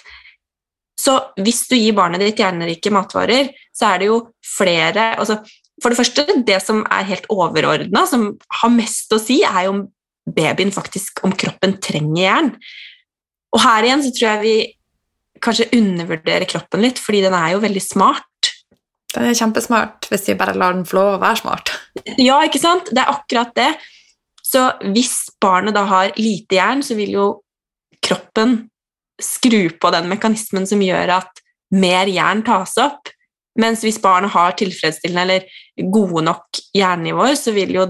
B: Så hvis du gir barnet ditt hjernerike matvarer, så er det jo flere altså For det første, det som er helt overordna, som har mest å si, er jo om babyen faktisk Om kroppen trenger jern. Og her igjen så tror jeg vi kanskje undervurderer kroppen litt, fordi den er jo veldig smart.
A: Den er kjempesmart hvis vi bare lar den få lov å være smart.
B: Ja, ikke sant? Det er akkurat det. Så hvis barnet da har lite jern, så vil jo kroppen skru på den mekanismen som gjør at mer jern tas opp. Mens hvis barnet har tilfredsstillende eller gode nok jernnivåer, så vil jo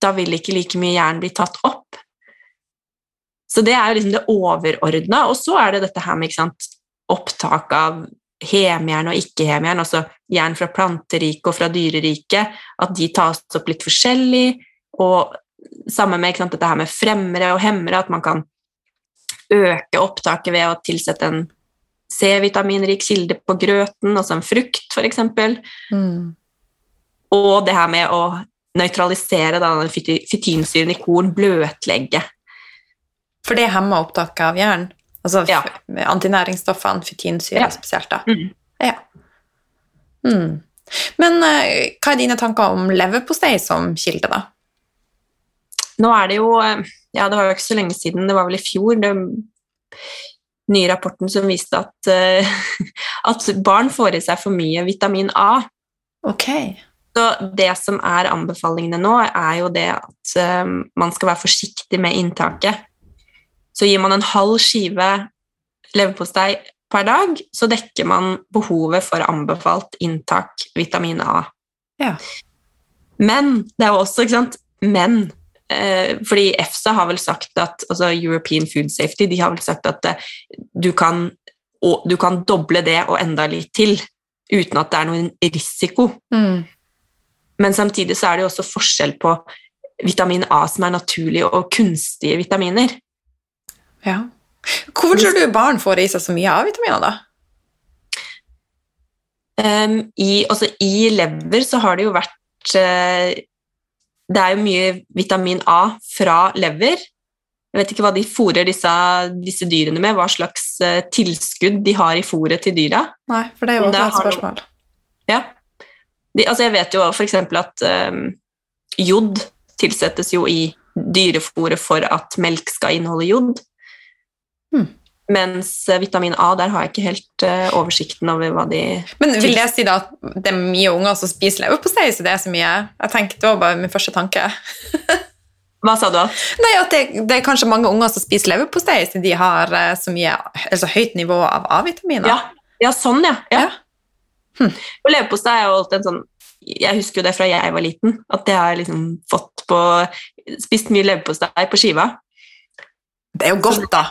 B: da vil ikke like mye jern bli tatt opp. Så det er jo liksom det overordna. Og så er det dette her med sant, opptak av hemjern og ikke-hemjern, altså jern fra planteriket og fra dyreriket, at de tas opp litt forskjellig. Og sammen med sant, dette her med fremmere og hemmere, at man kan øke opptaket ved å tilsette en C-vitaminrik kilde på grøten, altså en frukt, f.eks. Mm. Og det her med å nøytralisere den fytinsyren i korn, bløtlegge.
A: For det hemmer opptaket av jern? Altså ja. antinæringsstoffene, fytinsyre ja. spesielt, da? Mm. Ja. Mm. Men uh, hva er dine tanker om leverpostei som kilde, da?
B: Nå er det jo eh, Ja, det var jo ikke så lenge siden, det var vel i fjor, den nye rapporten som viste at, uh, (laughs) at barn får i seg for mye vitamin A.
A: Ok.
B: Så det som er anbefalingene nå, er jo det at uh, man skal være forsiktig med inntaket. Så gir man en halv skive leverpostei per dag, så dekker man behovet for anbefalt inntak vitamin A.
A: Ja.
B: Men det er jo også, ikke sant Men eh, fordi EFSA har vel sagt at altså European Food Safety de har vel sagt at eh, du, kan, og, du kan doble det og enda litt til uten at det er noen risiko.
A: Mm.
B: Men samtidig så er det jo også forskjell på vitamin A som er naturlig, og kunstige vitaminer.
A: Ja. Hvorfor tror du barn får i seg så mye A-vitaminer, da?
B: Um, i, altså, I lever så har det jo vært uh, Det er jo mye vitamin A fra lever. Jeg vet ikke hva de fôrer disse, disse dyrene med, hva slags uh, tilskudd de har i fôret til dyra.
A: Nei, for det er jo også et spørsmål.
B: Ja. De, altså jeg vet jo f.eks. at um, jod tilsettes jo i dyrefòret for at melk skal inneholde jod.
A: Hmm.
B: Mens eh, vitamin A, der har jeg ikke helt uh, oversikten over hva de
A: Men vil det si da at det er mye unger som spiser leverpostei, så det er så mye? Jeg tenkte, Det var bare min første tanke. (laughs)
B: hva sa du?
A: Nei, At det, det, er kanskje mange unger som spiser leverpostei, siden de har uh, så mye, altså høyt nivå av A-vitaminer.
B: Ja. ja. sånn, ja. ja.
A: ja. Hm.
B: Og leverpostei er jo alltid en sånn Jeg husker jo det fra jeg var liten, at jeg har liksom fått på Spist mye leverpostei på skiva.
A: Det er jo godt, da.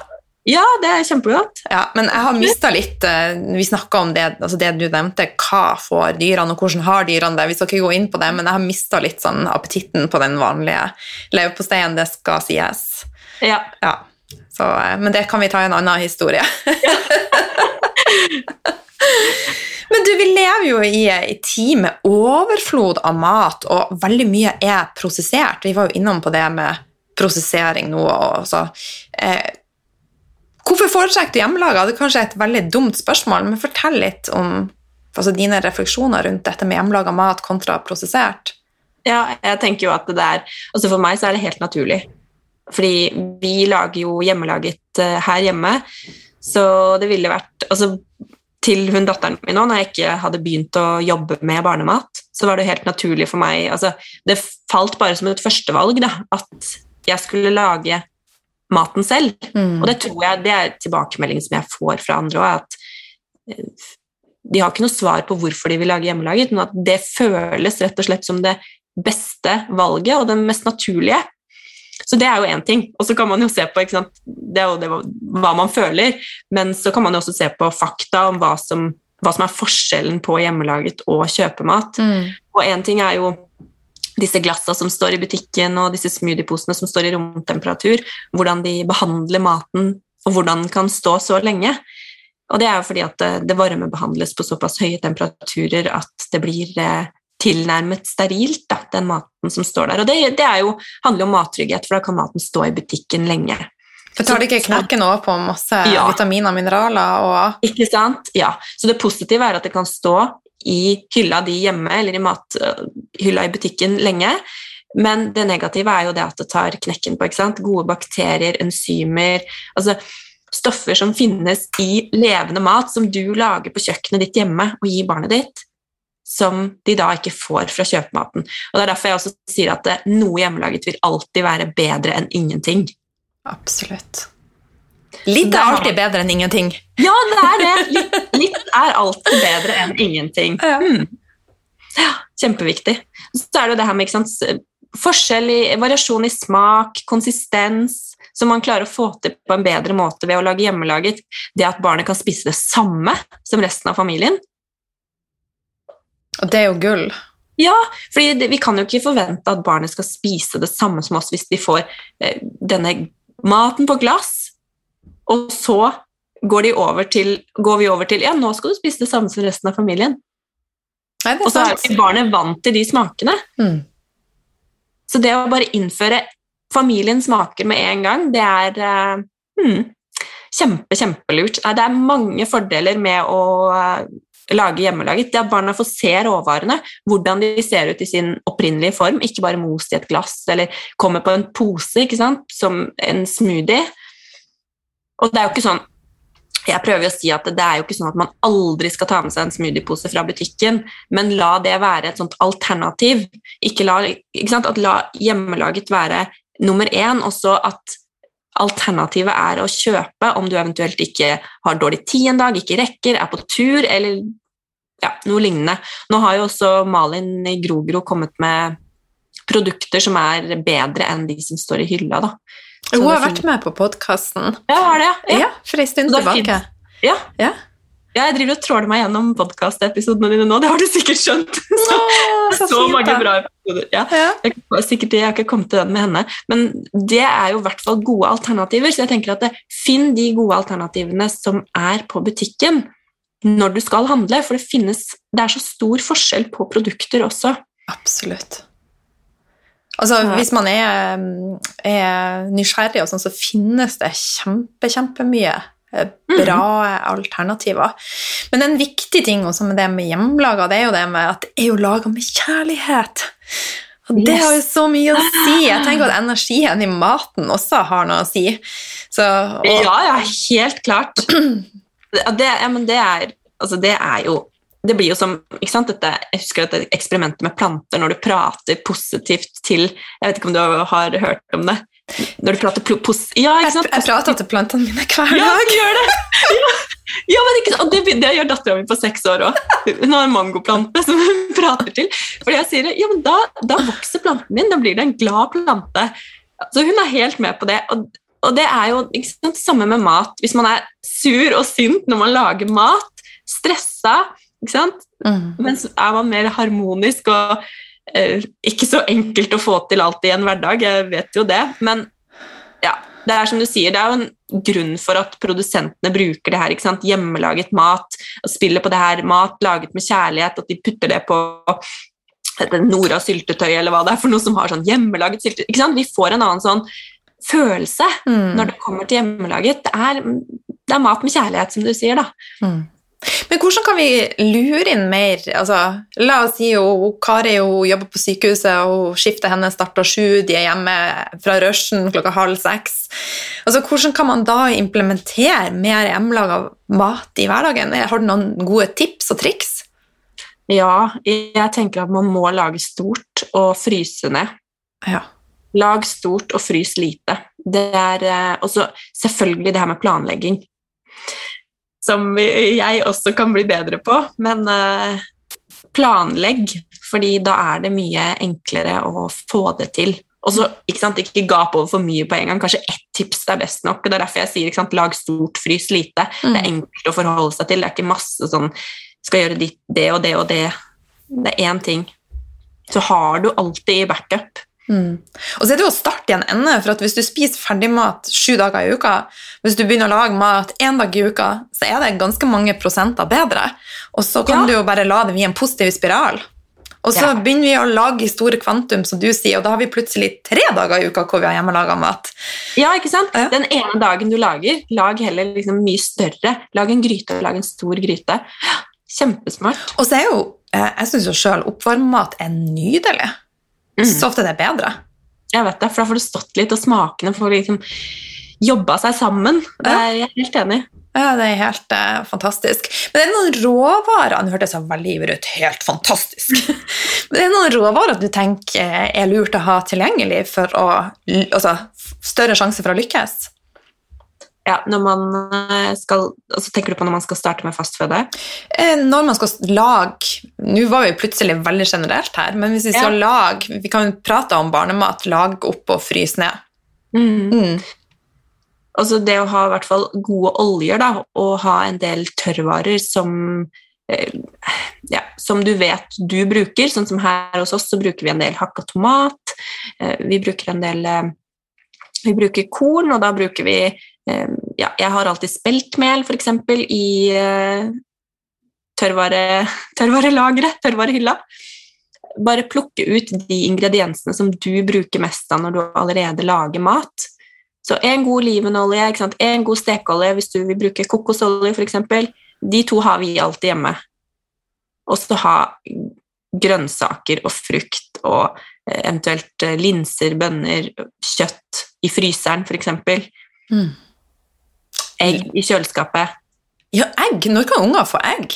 B: Ja, det er kjempegodt.
A: Ja, men jeg har mista litt uh, Vi snakka om det, altså det du nevnte, hva får dyrene, og hvordan har dyrene det. Vi skal ikke gå inn på det, men jeg har mista litt sånn appetitten på den vanlige leverposteien, det skal sies.
B: Ja.
A: ja. Så, uh, men det kan vi ta i en annen historie. (laughs) men du, vi lever jo i ei tid med overflod av mat, og veldig mye er prosessert. Vi var jo innom på det med prosessering nå. Og så, eh, Hvorfor foretrekker du hjemmelaga? Det er kanskje et veldig dumt spørsmål, men fortell litt om altså, dine refleksjoner rundt dette med hjemmelaga mat kontra prosessert.
B: Ja, jeg tenker jo at det er altså For meg så er det helt naturlig. Fordi vi lager jo hjemmelaget uh, her hjemme, så det ville vært altså, til hun datteren min nå, når jeg ikke hadde begynt å jobbe med barnemat, så var det helt naturlig for meg altså, Det falt bare som et førstevalg da, at jeg skulle lage maten selv.
A: Mm.
B: Og det tror jeg det er tilbakemelding som jeg får fra andre òg, at eh, de har ikke noe svar på hvorfor de vil lage hjemmelaget, men at det føles rett og slett som det beste valget og det mest naturlige. Så det er jo én ting. Og så kan man jo se på det er jo det, hva man føler, men så kan man jo også se på fakta om hva som, hva som er forskjellen på hjemmelaget og kjøpemat.
A: Mm.
B: Og én ting er jo disse glassene som står i butikken og disse smoothieposene som står i romtemperatur, hvordan de behandler maten, og hvordan den kan stå så lenge. Og det er jo fordi at det varmebehandles på såpass høye temperaturer at det blir eh, tilnærmet sterilt, da, den maten som står der. Og det, det jo, handler jo om mattrygghet, for da kan maten stå i butikken lenge.
A: For tar det ikke knekken over på masse
B: Ja.
A: vitaminer og mineraler og
B: Ikke sant? Ja. Så det positive er at det kan stå i hylla di hjemme eller i mathylla i butikken lenge. Men det negative er jo det at det tar knekken på. Gode bakterier, enzymer altså Stoffer som finnes i levende mat som du lager på kjøkkenet ditt hjemme og gir barnet ditt, som de da ikke får fra kjøpematen. Og Det er derfor jeg også sier at noe hjemmelaget vil alltid være bedre enn ingenting.
A: Absolutt. Litt er alltid bedre enn ingenting.
B: Ja, det er det! Litt, litt er alltid bedre enn ingenting.
A: Ja.
B: Mm. Ja, kjempeviktig. Så er det jo det her med sant, forskjell i variasjon i smak, konsistens, som man klarer å få til på en bedre måte ved å lage hjemmelaget. Det at barnet kan spise det samme som resten av familien.
A: Og det er jo gull.
B: Ja, fordi vi kan jo ikke forvente at barnet skal spise det samme som oss hvis de får eh, denne maten på glass, og så går, over til, går vi over til ja, nå skal du spise det samme som resten av familien.
A: Nei,
B: Og så er barnet vant til de smakene.
A: Mm.
B: Så det å bare innføre familiens smaker med en gang, det er uh, hmm, kjempe, kjempelurt. Det er mange fordeler med å uh, lage hjemmelaget. Det at barna får se råvarene, hvordan de ser ut i sin opprinnelige form, ikke bare most i et glass eller kommer på en pose som en smoothie. Og det er jo ikke sånn jeg prøver å si at det er jo ikke sånn at man aldri skal ta med seg en smoothiepose fra butikken, men la det være et sånt alternativ. Ikke la, ikke sant? At la hjemmelaget være nummer én, og så at alternativet er å kjøpe om du eventuelt ikke har dårlig tid en dag, ikke rekker, er på tur, eller ja, noe lignende. Nå har jo også Malin i Grogro kommet med produkter som er bedre enn de som står i hylla. Da.
A: Hun har vært med på podkasten.
B: Ja, har det, ja.
A: Ja, for ei stund tilbake.
B: Ja.
A: Ja.
B: Ja, jeg driver og tråler meg gjennom podkastepisodene dine nå, det har du sikkert skjønt. (laughs) Så,
A: så
B: så mange bra episoder. Ja.
A: Ja.
B: Jeg, sikkert, jeg har ikke kommet til den med henne, men det er jo i hvert fall gode alternativer. Så jeg tenker at det, finn de gode alternativene som er på butikken når du skal handle, for det finnes Det er så stor forskjell på produkter også.
A: Absolutt. Altså,
B: Ja.
A: Hvis man er, mm, er nysgjerrig, og sånn, så finnes det kjempe, kjempemye bra bra alternativer. Men en viktig ting også med det med hjemmelaga, det er jo det med at det er jo laga med kjærlighet. Og det
B: Yes.
A: har jo så mye å si. (laughs) Jeg tenker at energien i maten også har noe å si. Så, og,
B: Ja, ja, helt klart. (clears throat) Det, det, ja, men det er Altså, det er jo det blir jo som, ikke sant, dette, Jeg husker dette eksperimentet med planter, når du prater positivt til Jeg vet ikke om du har hørt om det? Når du prater pos... Ja, ikke
A: jeg,
B: sant?
A: jeg prater til plantene mine hver dag.
B: Ja, du gjør det! Ja, ja men ikke, og det, det gjør dattera mi på seks år òg. Hun har en mangoplante som hun prater til. Fordi jeg sier ja, men da, da vokser planten din, da blir det en glad plante. Så hun er helt med på det. Og, og det er jo ikke sant, samme med mat. Hvis man er sur og sint når man lager mat, stressa, ikke sant?
A: Mm.
B: men er man mer harmonisk og eh, ikke så enkelt å få til alt i en hverdag, jeg vet jo det, men ja, det er som du sier, det er jo en grunn for at produsentene bruker det her, ikke sant, hjemmelaget mat, og spiller på det her mat laget med kjærlighet, at de putter det på Nora syltetøy, eller hva det er for noe som har sånn hjemmelaget syltetøy, ikke sant, vi får en annen sånn følelse
A: Mm.
B: når det kommer til hjemmelaget, det er, det er mat med kjærlighet, som du sier da.
A: Mm. Men hvordan kan vi lure inn mer? Altså, la oss si jo, Kari jo jobber på sykehuset, og skiftet hennes starter sju, de er hjemme fra rushen klokka halv seks. Altså, hvordan kan man da implementere mer hjemmelaga mat i hverdagen? Har du noen gode tips og triks?
B: Ja, jeg tenker at man må lage stort og fryse ned.
A: Ja.
B: Lag stort og frys lite. Det er eh, også selvfølgelig det her med planlegging. Som jeg også kan bli bedre på, men eh, planlegg, fordi da er det mye enklere å få det til. Og så ikke, sant, ikke gap over for mye på en gang. Kanskje ett tips er best nok. og Det er derfor jeg sier sant, lag stort, frys lite. Det er enkelt å forholde seg til. Det er ikke masse sånn skal gjøre ditt, det og det og det. Det er én ting. Så har du alltid i backup.
A: Mm. Og så er det jo å starte i en ende, for at hvis du spiser ferdigmat sju dager i uka, hvis du begynner å lage mat én dag i uka, så er det ganske mange prosenter bedre. Og så kan
B: Ja.
A: du jo bare la det bli en positiv spiral. Og så
B: Ja.
A: begynner vi å lage i store kvantum, som du sier, og da har vi plutselig tre dager i uka hvor vi har hjemmelaga mat.
B: Ja, ikke sant?
A: Ja.
B: Den ene dagen du lager, lag heller liksom mye større. Lag en gryte, lag en stor gryte. Kjempesmart.
A: Og så er jo, eh, jeg syns jo sjøl oppvarmmat er nydelig.
B: Mm.
A: Så ofte det er bedre.
B: Jeg vet det, for da får du stått litt, og smakene får liksom jobba seg sammen. Det er jeg helt enig. i.
A: Ja, det er helt uh, fantastisk. Men det er noen råvarer Nå hørtes jeg veldig ivrig ut. Helt fantastisk. (laughs) Men det er noen råvarer du tenker eh, er lurt å ha tilgjengelig for å Altså større sjanse for å lykkes?
B: Ja, når man eh, skal, altså Tenker du på når man skal starte med fastføde?
A: Eh, Når man skal lage Nå var vi plutselig veldig generelt her, men hvis vi skal lage Vi kan prate om barnemat. Lage opp og fryse ned. Mm.
B: Altså det å ha i hvert fall gode oljer, da, og ha en del tørrvarer som eh, ja, som du vet du bruker, sånn som her hos oss, så bruker vi en del hakka tomat. eh, Vi bruker en del eh, Vi bruker korn, og da bruker vi Ja, jeg har alltid speltmel, eksempel, i eh, tørrvare, (laughs) tørrvarehylla. Bare plukke ut de ingrediensene som du bruker mest av når du allerede lager mat. Så en god olivenolje, en god stekeolje hvis du vil bruke kokosolje f.eks. De to har vi alltid hjemme. Og så ha grønnsaker og frukt og eh, eventuelt eh, linser, bønner, kjøtt i fryseren f.eks.
A: Mm.
B: Egg i kjøleskapet.
A: Ja, egg! Når kan unger få egg?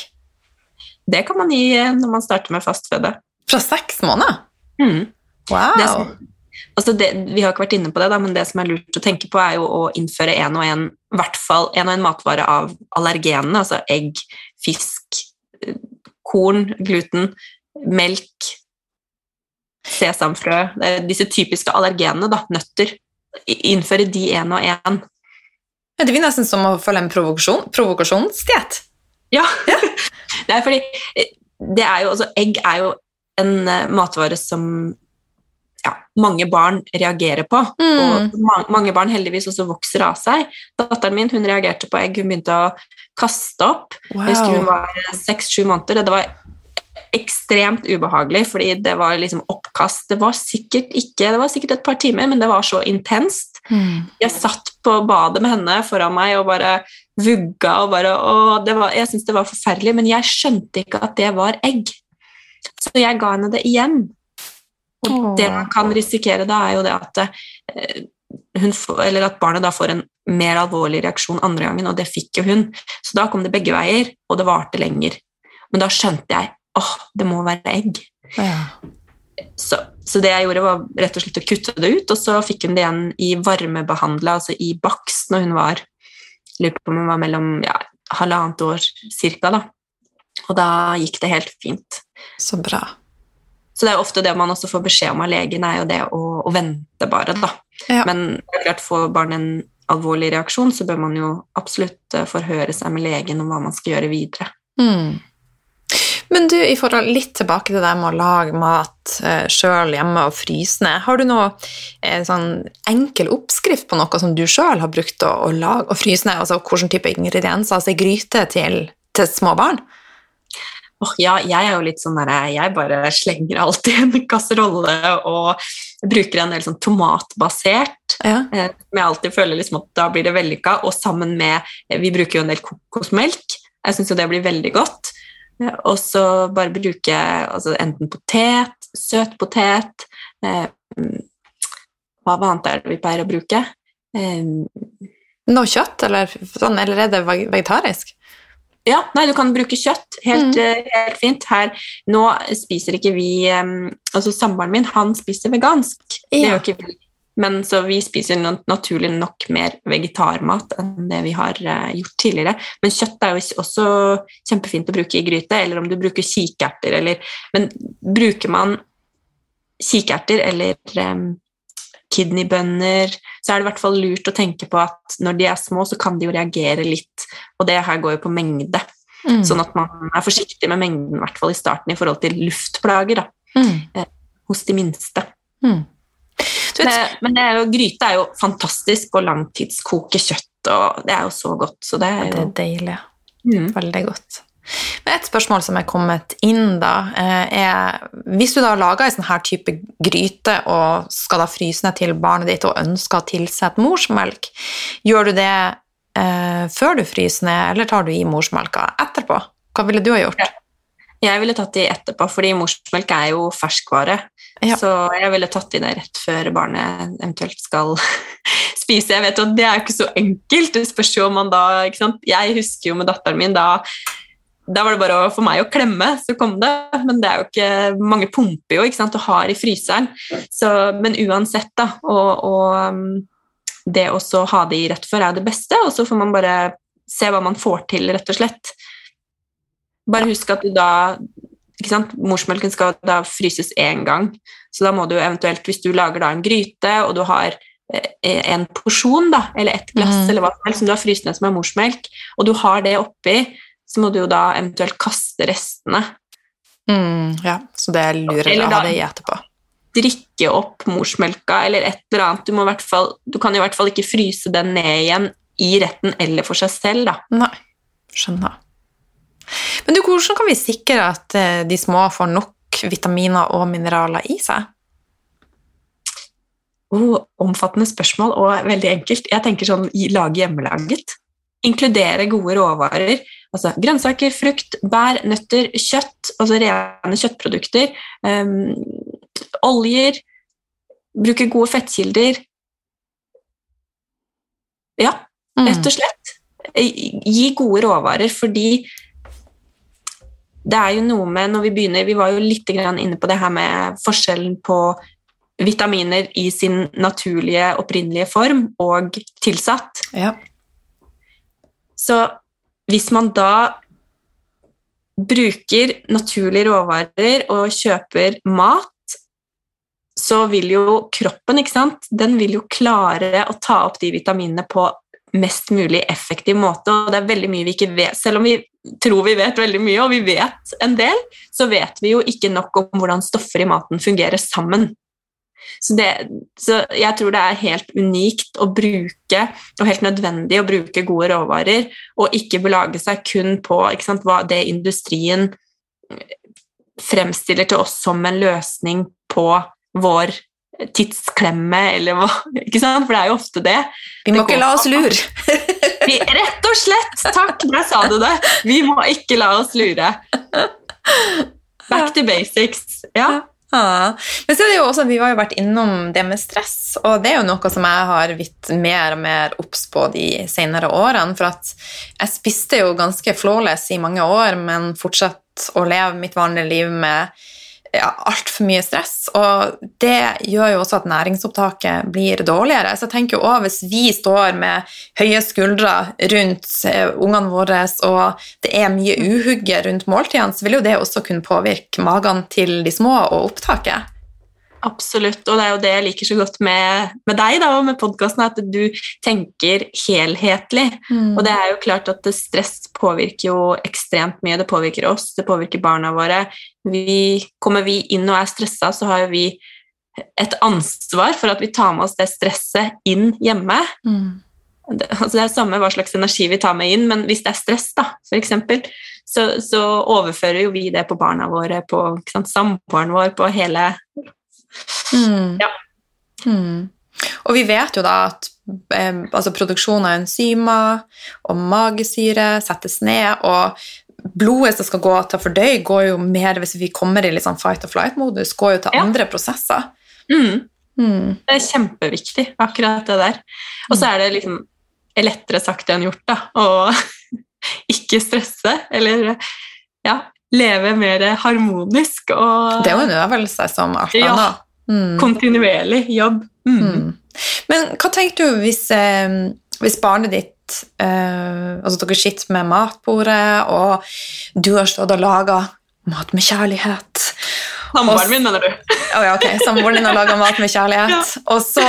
B: Det kan man gi eh, når man starter med fastføde.
A: Fra seks måneder?
B: Mm.
A: Wow!
B: Som, altså det, vi har ikke vært inne på det, da, men det som er lurt å tenke på, er jo å innføre en og en, i hvert fall en og en matvare av allergenene, altså egg, fisk, eh, korn, gluten, melk, sesamfrø, disse typiske allergenene, da, nøtter. Innføre de en og en.
A: Det blir nesten som å følge en provokasjon, provokasjonsdiett.
B: Ja, det (laughs) er fordi eh, det er jo, altså, egg er jo en eh, matvare som ja, mange barn reagerer på.
A: Mm.
B: Og ma mange barn heldigvis også vokser av seg. Datteren min hun reagerte på egg, hun begynte å kaste opp. Jeg husker hun var seks-sju måneder, og det var ekstremt ubehagelig, fordi det var liksom oppkast. Det var sikkert ikke, det var sikkert et par timer, men det var så intenst.
A: Mm.
B: Jeg satt på badet med henne foran meg og bare vugga og bare og det var, Jeg syntes det var forferdelig, men jeg skjønte ikke at det var egg. Så jeg ga henne det igjen. Og
A: oh.
B: det man kan risikere da, er jo det at eh, får, eller at barnet da får en mer alvorlig reaksjon andre gangen, og det fikk jo hun. Så da kom det begge veier, og det varte lenger. Men da skjønte jeg åh, det må være egg.
A: Ja.
B: Så, så det jeg gjorde, var rett og slett å kutte det ut, og så fikk hun det igjen i varmebehandla, altså i bakst, når hun var lurer på om hun var mellom ja, halvannet år cirka, da. Og da gikk det helt fint.
A: Så bra.
B: Så det er ofte det man også får beskjed om av legen, er jo det å, å vente bare, da.
A: Ja.
B: Men klart, får barnet en alvorlig reaksjon, så bør man jo absolutt eh, forhøre seg med legen om hva man skal gjøre videre.
A: Mm. Men du, i forhold litt tilbake til det med å lage mat eh, sjøl hjemme og fryse ned, har du noe eh, sånn enkel oppskrift på noe som du sjøl har brukt å, å lage og fryse ned? Altså hvilken type ingredienser, altså gryte til, til små barn?
B: Åh, ja, jeg er jo litt sånn der, jeg bare slenger alltid en kasserolle og bruker en del sånn tomatbasert,
A: Ja.
B: eh, jeg alltid føler liksom at da blir det vellykka, og sammen med, eh, vi bruker jo en del kokosmelk, jeg synes jo det blir veldig godt, og så bare bruke altså, enten potet, søt potet, eh, hva annet er det vi pleier å bruke? Eh,
A: Noe kjøtt, eller, sånn, eller er det vegetarisk?
B: Ja, nei, du kan bruke kjøtt. Helt,
A: Mm.
B: eh, helt fint. Her, nå spiser ikke vi um, Altså, samboeren min, han spiser vegansk. Det
A: Ja.
B: gjør ikke vi. Men så vi spiser naturlig nok mer vegetarmat enn det vi har eh, gjort tidligere. Men kjøtt er jo også kjempefint å bruke i gryte, eller om du bruker kikerter, eller Men bruker man kikerter eller um, kidneybønner, så er det i hvert fall lurt å tenke på at når de er små, så kan de jo reagere litt. Og det her går jo på mengde.
A: Mm.
B: Sånn at man er forsiktig med mengden, i hvert fall i starten, i forhold til luftplager da,
A: Mm.
B: hos de minste.
A: Mm.
B: Men det er jo, gryte er jo fantastisk og langtidskoke kjøtt, og det er jo så godt. Så det er
A: det
B: jo
A: er deilig.
B: mm.
A: Veldig godt. Men Et spørsmål som er kommet inn, da, eh, er Hvis du da lager en sånn her type gryte og skal da fryse ned til barnet ditt og ønsker å tilsette morsmelk, gjør du det eh, før du fryser ned, eller tar du i morsmelka etterpå? Hva ville du ha gjort?
B: Jeg ville tatt i etterpå, fordi morsmelk er jo ferskvare.
A: Ja.
B: Så jeg ville tatt i det rett før barnet eventuelt skal (laughs) spise. Jeg vet at Det er jo ikke så enkelt. Det spørs jo om man da? Jeg husker jo med datteren min da da var det bare for meg å klemme, så kom det. Men det er jo ikke Mange pumper jo ikke sant, og har i fryseren. Så, men uansett, da. Og, og um, det å ha det i rett før er det beste, og så får man bare se hva man får til, rett og slett. Bare husk at du da Morsmelken skal da fryses én gang, så da må du eventuelt, hvis du lager da en gryte, og du har eh, en porsjon, da, eller et glass
A: Mm.
B: eller hva som helst som du har fryst ned som er morsmelk, og du har det oppi, så må du jo da eventuelt kaste restene.
A: Mm, ja, så det er lurere
B: Eller
A: å ha det i etterpå.
B: Drikke opp morsmelka eller et eller annet. Du, må i hvert fall, du kan i hvert fall ikke fryse den ned igjen i retten eller for seg selv, da.
A: Nei, skjønner. Men du, hvordan kan vi sikre at eh, de små får nok vitaminer og mineraler i seg?
B: Oh, omfattende spørsmål og veldig enkelt. Jeg tenker sånn lage hjemmelaget. Inkludere gode råvarer. Altså grønnsaker, frukt, bær, nøtter, kjøtt, altså rene kjøttprodukter. Um, oljer. Bruke gode fettkilder. Ja,
A: Mm.
B: rett og slett. Gi gode råvarer, fordi det er jo noe med når vi begynner Vi var jo litt grann inne på det her med forskjellen på vitaminer i sin naturlige, opprinnelige form og tilsatt.
A: Ja.
B: Så hvis man da bruker naturlige råvarer og kjøper mat, så vil jo kroppen ikke sant? Den vil jo klare å ta opp de vitaminene på mest mulig effektiv måte. Og det er veldig mye vi ikke vet. Selv om vi tror vi vet veldig mye, og vi vet en del, så vet vi jo ikke nok om hvordan stoffer i maten fungerer sammen. Så, det, så jeg tror det er helt unikt å bruke, og helt nødvendig å bruke gode råvarer, og ikke belage seg kun på sant, hva det industrien fremstiller til oss som en løsning på vår tidsklemme, eller hva (laughs) ikke sant? For det er jo ofte det.
A: Vi må
B: Det
A: ikke la oss lure. (laughs)
B: Vi, rett og slett! Takk, der sa du det! Vi må ikke la oss lure. Back to basics. Ja.
A: Ja. Men så er det jo også, vi har jo vært innom det med stress, og det er jo noe som jeg har blitt mer og mer obs på de senere årene. For at jeg spiste jo ganske flawless i mange år, men fortsatt å leve mitt vanlige liv med ja, altfor mye stress. Og det gjør jo også at næringsopptaket blir dårligere. Så jeg tenker jo også, hvis vi står med høye skuldre rundt eh, ungene våre, og det er mye uhugge rundt måltidene, så vil jo det også kunne påvirke magene til de små og opptaket.
B: Absolutt, og det er jo det jeg liker så godt med, med deg da, og med podkasten, at du tenker helhetlig. Og det er jo klart at stress påvirker jo ekstremt mye. Det påvirker oss, det påvirker barna våre. Vi, kommer vi inn og er stressa, så har jo vi et ansvar for at vi tar med oss det stresset inn hjemme.
A: Mm.
B: Det, altså det er samme hva slags energi vi tar med inn, men hvis det er stress, da, eksempel, så, så overfører jo vi det på barna våre, på samboeren vår, på hele
A: Mm.
B: Ja.
A: Mm. Og vi vet jo da at eh, altså produksjon av enzymer og magesyre settes ned, og blodet som skal gå til å fordøye, går jo mer hvis vi kommer i sånn fight or flight-modus, går jo til
B: Ja.
A: andre prosesser.
B: mm.
A: Mm.
B: Det er kjempeviktig, akkurat det der. Og så er det liksom lettere sagt enn gjort, da. Å (laughs) ikke stresse, eller ja, leve mer harmonisk og
A: Det er jo en øvelse som alt
B: Ja.
A: Mm.
B: kontinuerlig jobb. Mm.
A: Mm. Men hva tenker du hvis, eh, hvis barnet ditt eh, Altså dere sitter med matbordet, og du har stått og laga mat med kjærlighet.
B: Samboeren min, mener du?
A: Å ja, ok, Samboeren din har laga mat med kjærlighet, (laughs) og så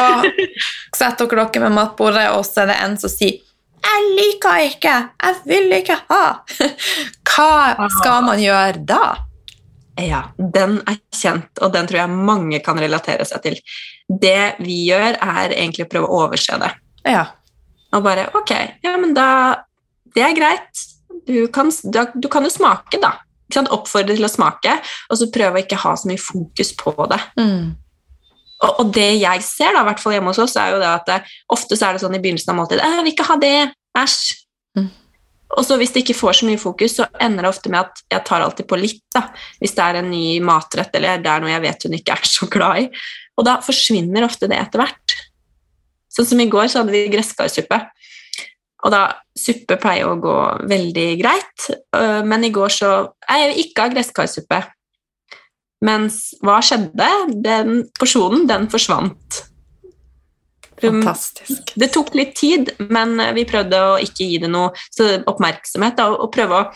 A: setter dere dere med matbordet, og så er det en som sier 'Jeg liker ikke! Jeg vil ikke ha!' (laughs) Hva skal man gjøre da?
B: Ja, den er kjent, og den tror jeg mange kan relatere seg til. Det vi gjør, er egentlig å prøve å overse det.
A: Ja.
B: Og bare Ok, ja, men da Det er greit. du kan, da, du kan jo smake, da. Oppfordre til å smake, og så prøve å ikke ha så mye fokus på det.
A: Mm.
B: Og, og det jeg ser, da, i hvert fall hjemme hos oss, er jo det at det, ofte så er det sånn i begynnelsen av måltidet «Øh, 'Jeg vil ikke ha det. Æsj.'
A: Mm.
B: Og så hvis det ikke får så mye fokus, så ender det ofte med at jeg tar alltid på litt. da, Hvis det er en ny matrett eller det er noe jeg vet hun ikke er så glad i. Og da forsvinner ofte det etter hvert. Sånn som i går, så hadde vi gresskarsuppe. Og da Suppe pleier å gå veldig greit, øh, men i går så Jeg vil ikke ha gresskarsuppe. Mens hva skjedde? Den porsjonen, den forsvant.
A: Fantastisk.
B: Det tok litt tid, men vi prøvde å ikke gi det noe så oppmerksomhet, og prøve å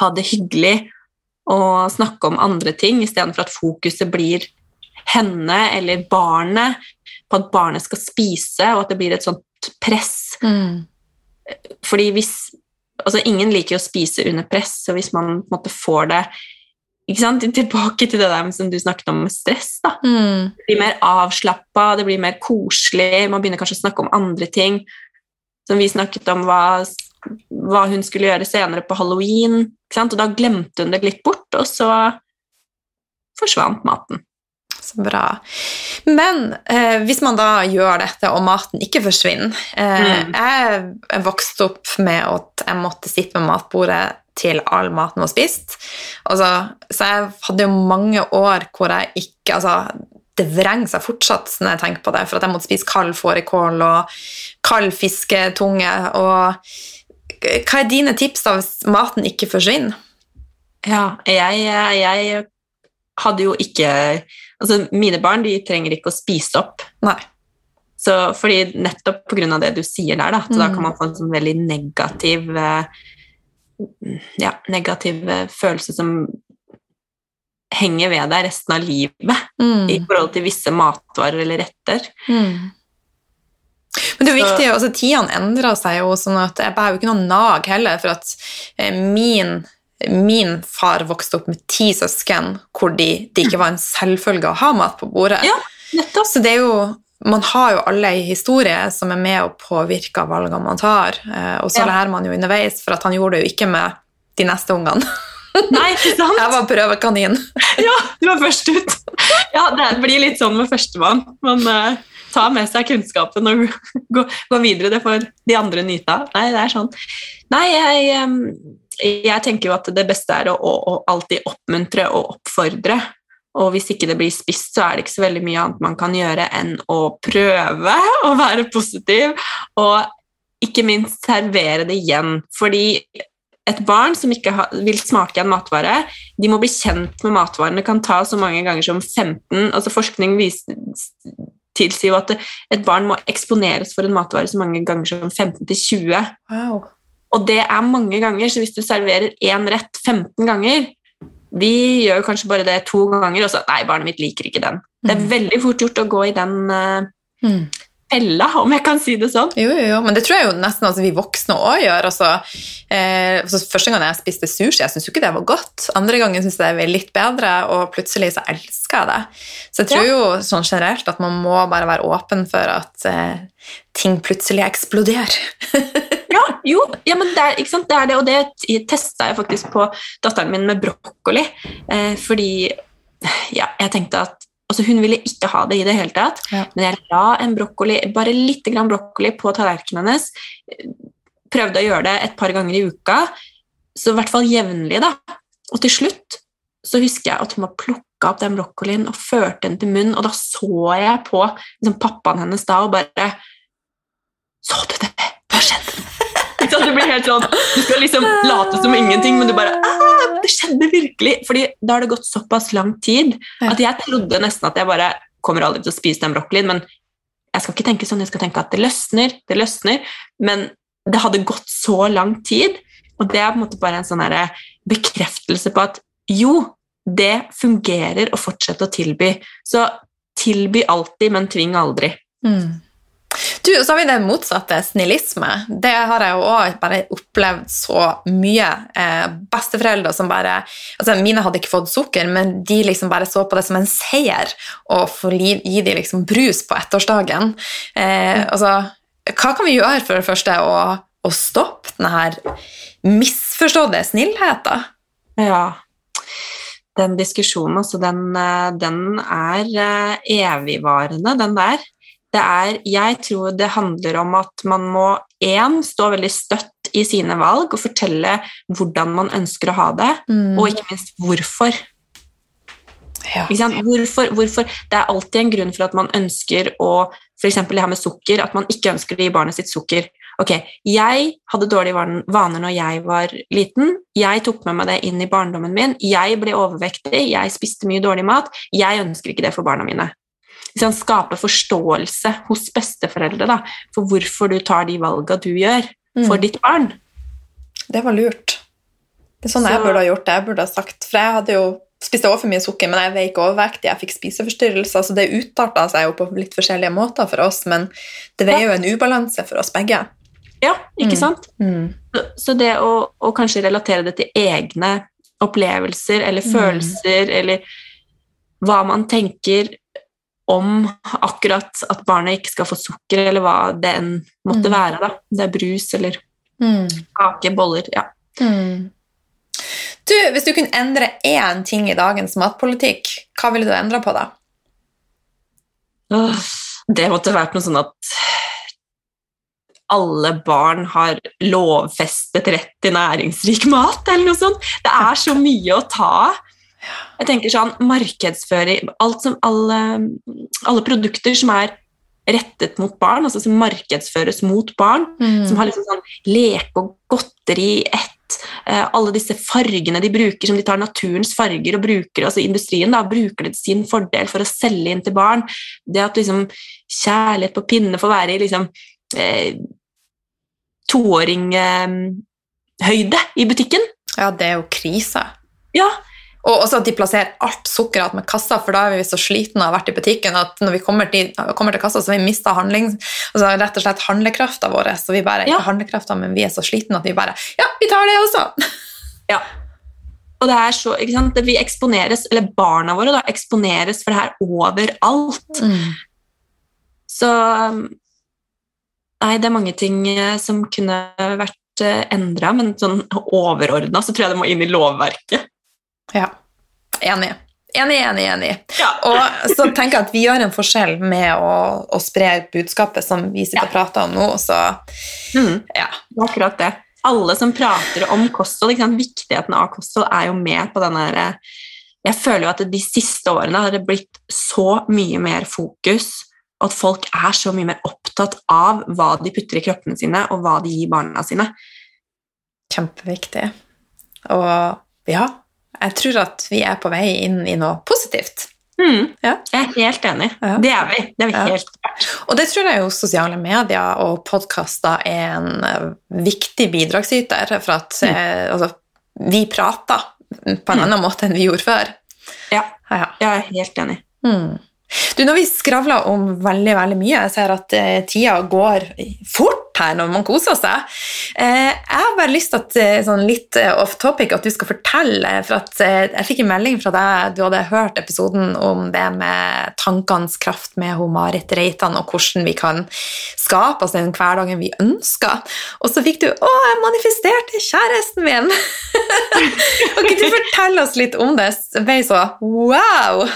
B: ha det hyggelig og snakke om andre ting, istedenfor at fokuset blir henne eller barnet, på at barnet skal spise, og at det blir et sånt press.
A: Mm.
B: Fordi hvis Altså, ingen liker å spise under press, så hvis man på en måte får det? Tilbake til det der som du snakket om med stress.
A: Mm.
B: Det blir mer avslappa, det blir mer koselig, man begynner kanskje å snakke om andre ting. Som vi snakket om hva, hva hun skulle gjøre senere på halloween. Og da glemte hun det litt bort, og så forsvant maten.
A: Så bra. Men eh, hvis man da gjør dette, og maten ikke forsvinner eh,
B: Mm.
A: Jeg vokste opp med at jeg måtte sitte med matbordet til all maten var spist. Altså, så jeg hadde jo mange år hvor jeg ikke altså, Det vrenger seg fortsatt når jeg tenker på det, for at jeg måtte spise kald fårikål og kald fisketunge. Og hva er dine tips da hvis maten ikke forsvinner?
B: Ja, jeg, jeg hadde jo ikke Altså, mine barn de trenger ikke å spise opp.
A: Nei.
B: Så, fordi nettopp av det du sier der, da, mm. da
A: Mm.
B: kan man få en sånn veldig negativ eh, ja, negative følelser som henger ved deg resten av livet
A: Mm.
B: i forhold til visse matvarer eller retter.
A: Mm. Men det er jo viktig, altså Tidene endrer seg jo, sånn at jeg behøver ikke noe nag heller. For at eh, min, min far vokste opp med ti søsken hvor de, ikke var en selvfølge å ha mat på bordet.
B: Ja.
A: Så det er jo man har jo alle en historie som er med å påvirke valgene man tar, eh, og så
B: Ja.
A: lærer man jo underveis, for at han gjorde det jo ikke med de neste ungene.
B: Nei, ikke (laughs) sant?
A: Jeg var prøvekanin. (laughs)
B: Ja, du var først ut. Ja, det blir litt sånn med førstemann. Man uh, tar med seg kunnskapen og (laughs) går, går videre. Det får de andre nyte av. Nei, det er sånn. Nei, jeg, jeg tenker jo at det beste er å, å, å alltid oppmuntre og oppfordre. Og hvis ikke det blir spist, så er det ikke så veldig mye annet man kan gjøre enn å prøve (laughs) å være positiv, og ikke minst servere det igjen. Fordi et barn som ikke vil smake en matvare, de må bli kjent med matvaren. Det kan ta så mange ganger som 15 altså Forskning viser, tilsier jo at et barn må eksponeres for en matvare så mange ganger som 15-20.
A: Wow.
B: Og det er mange ganger, så hvis du serverer én rett 15 ganger Vi gjør kanskje bare det to ganger, og så Nei, barnet mitt liker ikke den. Det er
A: Mm.
B: veldig fort gjort å gå i den uh,
A: Mm.
B: Fella, om jeg kan si det sånn.
A: Jo, jo, jo, men det tror jeg jo nesten altså, vi voksne òg gjør. Altså, eh, altså, første gang jeg spiste sushi, jeg syntes jo ikke det var godt. Andre gangen syntes jeg det var litt bedre, og plutselig så elsker jeg det. Så jeg tror jo sånn generelt at man må bare være åpen for at eh, ting plutselig eksploderer. (laughs)
B: Ja, jo, ja, men det er, det er det, og det testa jeg faktisk på datteren min med brokkoli. Eh, fordi ja, jeg tenkte at altså Hun ville ikke ha det i det hele tatt,
A: Ja.
B: men jeg la en brokkoli, bare litt grann brokkoli på tallerkenen hennes. Prøvde å gjøre det et par ganger i uka, så i hvert fall jevnlig. da. Og til slutt så husker jeg at hun var plukka opp den brokkolien og førte den til munnen, og da så jeg på liksom, pappaen hennes da og bare Så du det? Hva skjedde? (laughs) Du blir helt sånn, du skal liksom late som ingenting, men du bare ah, Det skjedde virkelig! Fordi da har det gått såpass lang tid at jeg trodde nesten at jeg bare kommer aldri til å spise den broccolien, men jeg skal ikke tenke sånn, jeg skal tenke at det løsner, det løsner. Men det hadde gått så lang tid, og det er på en måte bare en sånn bekreftelse på at jo, det fungerer å fortsette å tilby. Så tilby alltid, men tving aldri.
A: Mm. Du, så har vi det motsatte, snillisme. Det har jeg jo også bare opplevd så mye. Eh, besteforeldre som bare altså Mine hadde ikke fått sukker, men de liksom bare så på det som en seier å få gi, dem liksom brus på ettårsdagen. Eh, altså, hva kan vi gjøre for det første å, å stoppe denne her misforståtte snillheten?
B: Ja. Den diskusjonen, altså, den, eh, den er eh, evigvarende, den der. Det er Jeg tror det handler om at man må én stå veldig støtt i sine valg og fortelle hvordan man ønsker å ha det,
A: Mm.
B: og ikke minst hvorfor.
A: Ja.
B: Hvorfor, hvorfor? Det er alltid en grunn for at man ønsker å F.eks. det her med sukker, at man ikke ønsker å gi barnet sitt sukker. Ok, Jeg hadde dårlige vaner når jeg var liten. Jeg tok med meg det inn i barndommen min. Jeg ble overvektig, jeg spiste mye dårlig mat. Jeg ønsker ikke det for barna mine. Sant? Skape forståelse hos besteforeldre da, for hvorfor du tar de valga du gjør for
A: Mm.
B: ditt barn.
A: Det var lurt. Det er sånn jeg burde ha gjort det. Jeg burde ha sagt, for jeg hadde jo spiste også for mye sukker, men jeg ikke overvektig. Jeg fikk spiseforstyrrelser, så det utarta seg jo på litt forskjellige måter for oss, men det var jo en ubalanse for oss begge.
B: Ja, ikke
A: Mm.
B: sant? Så- Så det å, å kanskje relatere det til egne opplevelser eller
A: Mm.
B: følelser, eller hva man tenker om akkurat at barnet ikke skal få sukker, eller hva det enn måtte
A: Mm.
B: være. da. Det er brus eller
A: Mm.
B: kake, boller ja.
A: Mm. Du, hvis du kunne endre én ting i dagens matpolitikk, hva ville du endre på da?
B: Det måtte vært noe sånn at alle barn har lovfestet rett til næringsrik mat, eller noe sånt. Det er så mye å ta av. Jeg tenker sånn, markedsføring alt som, alle, alle produkter som er rettet mot barn, altså som markedsføres mot barn, som har liksom sånn leke og godteri i ett. Eh, alle disse fargene de bruker, som de tar naturens farger og bruker, altså industrien da, bruker det til sin fordel for å selge inn til barn. Det at liksom kjærlighet på pinne får være i liksom eh, toåringhøyde i butikken.
A: Ja, det er jo krise.
B: Ja,
A: Og også at de plasserer alt sukkeret med kassa, for da er vi så slitne og å ha vært i butikken at når vi kommer til, kommer til kassa, så har vi mista handling, altså rett og slett handlekrafta vår. Så vi bare,
B: Ja.
A: handlekrafta, men vi er så slitne at vi bare Ja, vi tar det også! (laughs)
B: Ja. Og det er så, ikke sant, Vi eksponeres, eller barna våre da, eksponeres for det her overalt. Så Nei, det er mange ting eh, som kunne vært endra, men sånn overordna så tror jeg det må inn i lovverket.
A: Ja. Enig. Enig, enig, enig.
B: Ja.
A: Og så tenker jeg at vi gjør en forskjell med å, å spre budskapet som vi sitter og prater om nå, så
B: Mm,
A: ja.
B: det er akkurat det. Alle som prater om kosthold, viktigheten av kosthold, er jo med på denne derre Jeg føler jo at de siste årene har det blitt så mye mer fokus, og at folk er så mye mer opptatt av hva de putter i kroppene sine, og hva de gir barna sine.
A: Kjempeviktig. Og ja, jeg tror at vi er på vei inn i noe positivt.
B: Mm,
A: Ja.
B: Jeg er helt enig.
A: Ja.
B: Det er vi. Det er vi
A: Ja.
B: helt klart.
A: Og det tror jeg jo sosiale medier og podkaster er en eh, viktig bidragsyter for at eh, altså, vi prater på en
B: Mm.
A: annen måte enn vi gjorde før.
B: Ja,
A: Ja, ja.
B: jeg er helt enig.
A: Mm. Du, Når vi skravler om veldig veldig mye, jeg ser at eh, tida går fort her når man koser seg. Eh, jeg har bare lyst til at eh, sånn litt eh, off topic at du skal fortelle, for at jeg fikk en melding fra deg, du hadde hørt episoden om det med tankenes kraft med hun Marit Reitan, og hvordan vi kan skape oss den hverdagen vi ønsker. Og så fikk du 'Å, jeg manifesterte kjæresten min'! (laughs) kan ikke du fortelle oss litt om det? Jeg så wow!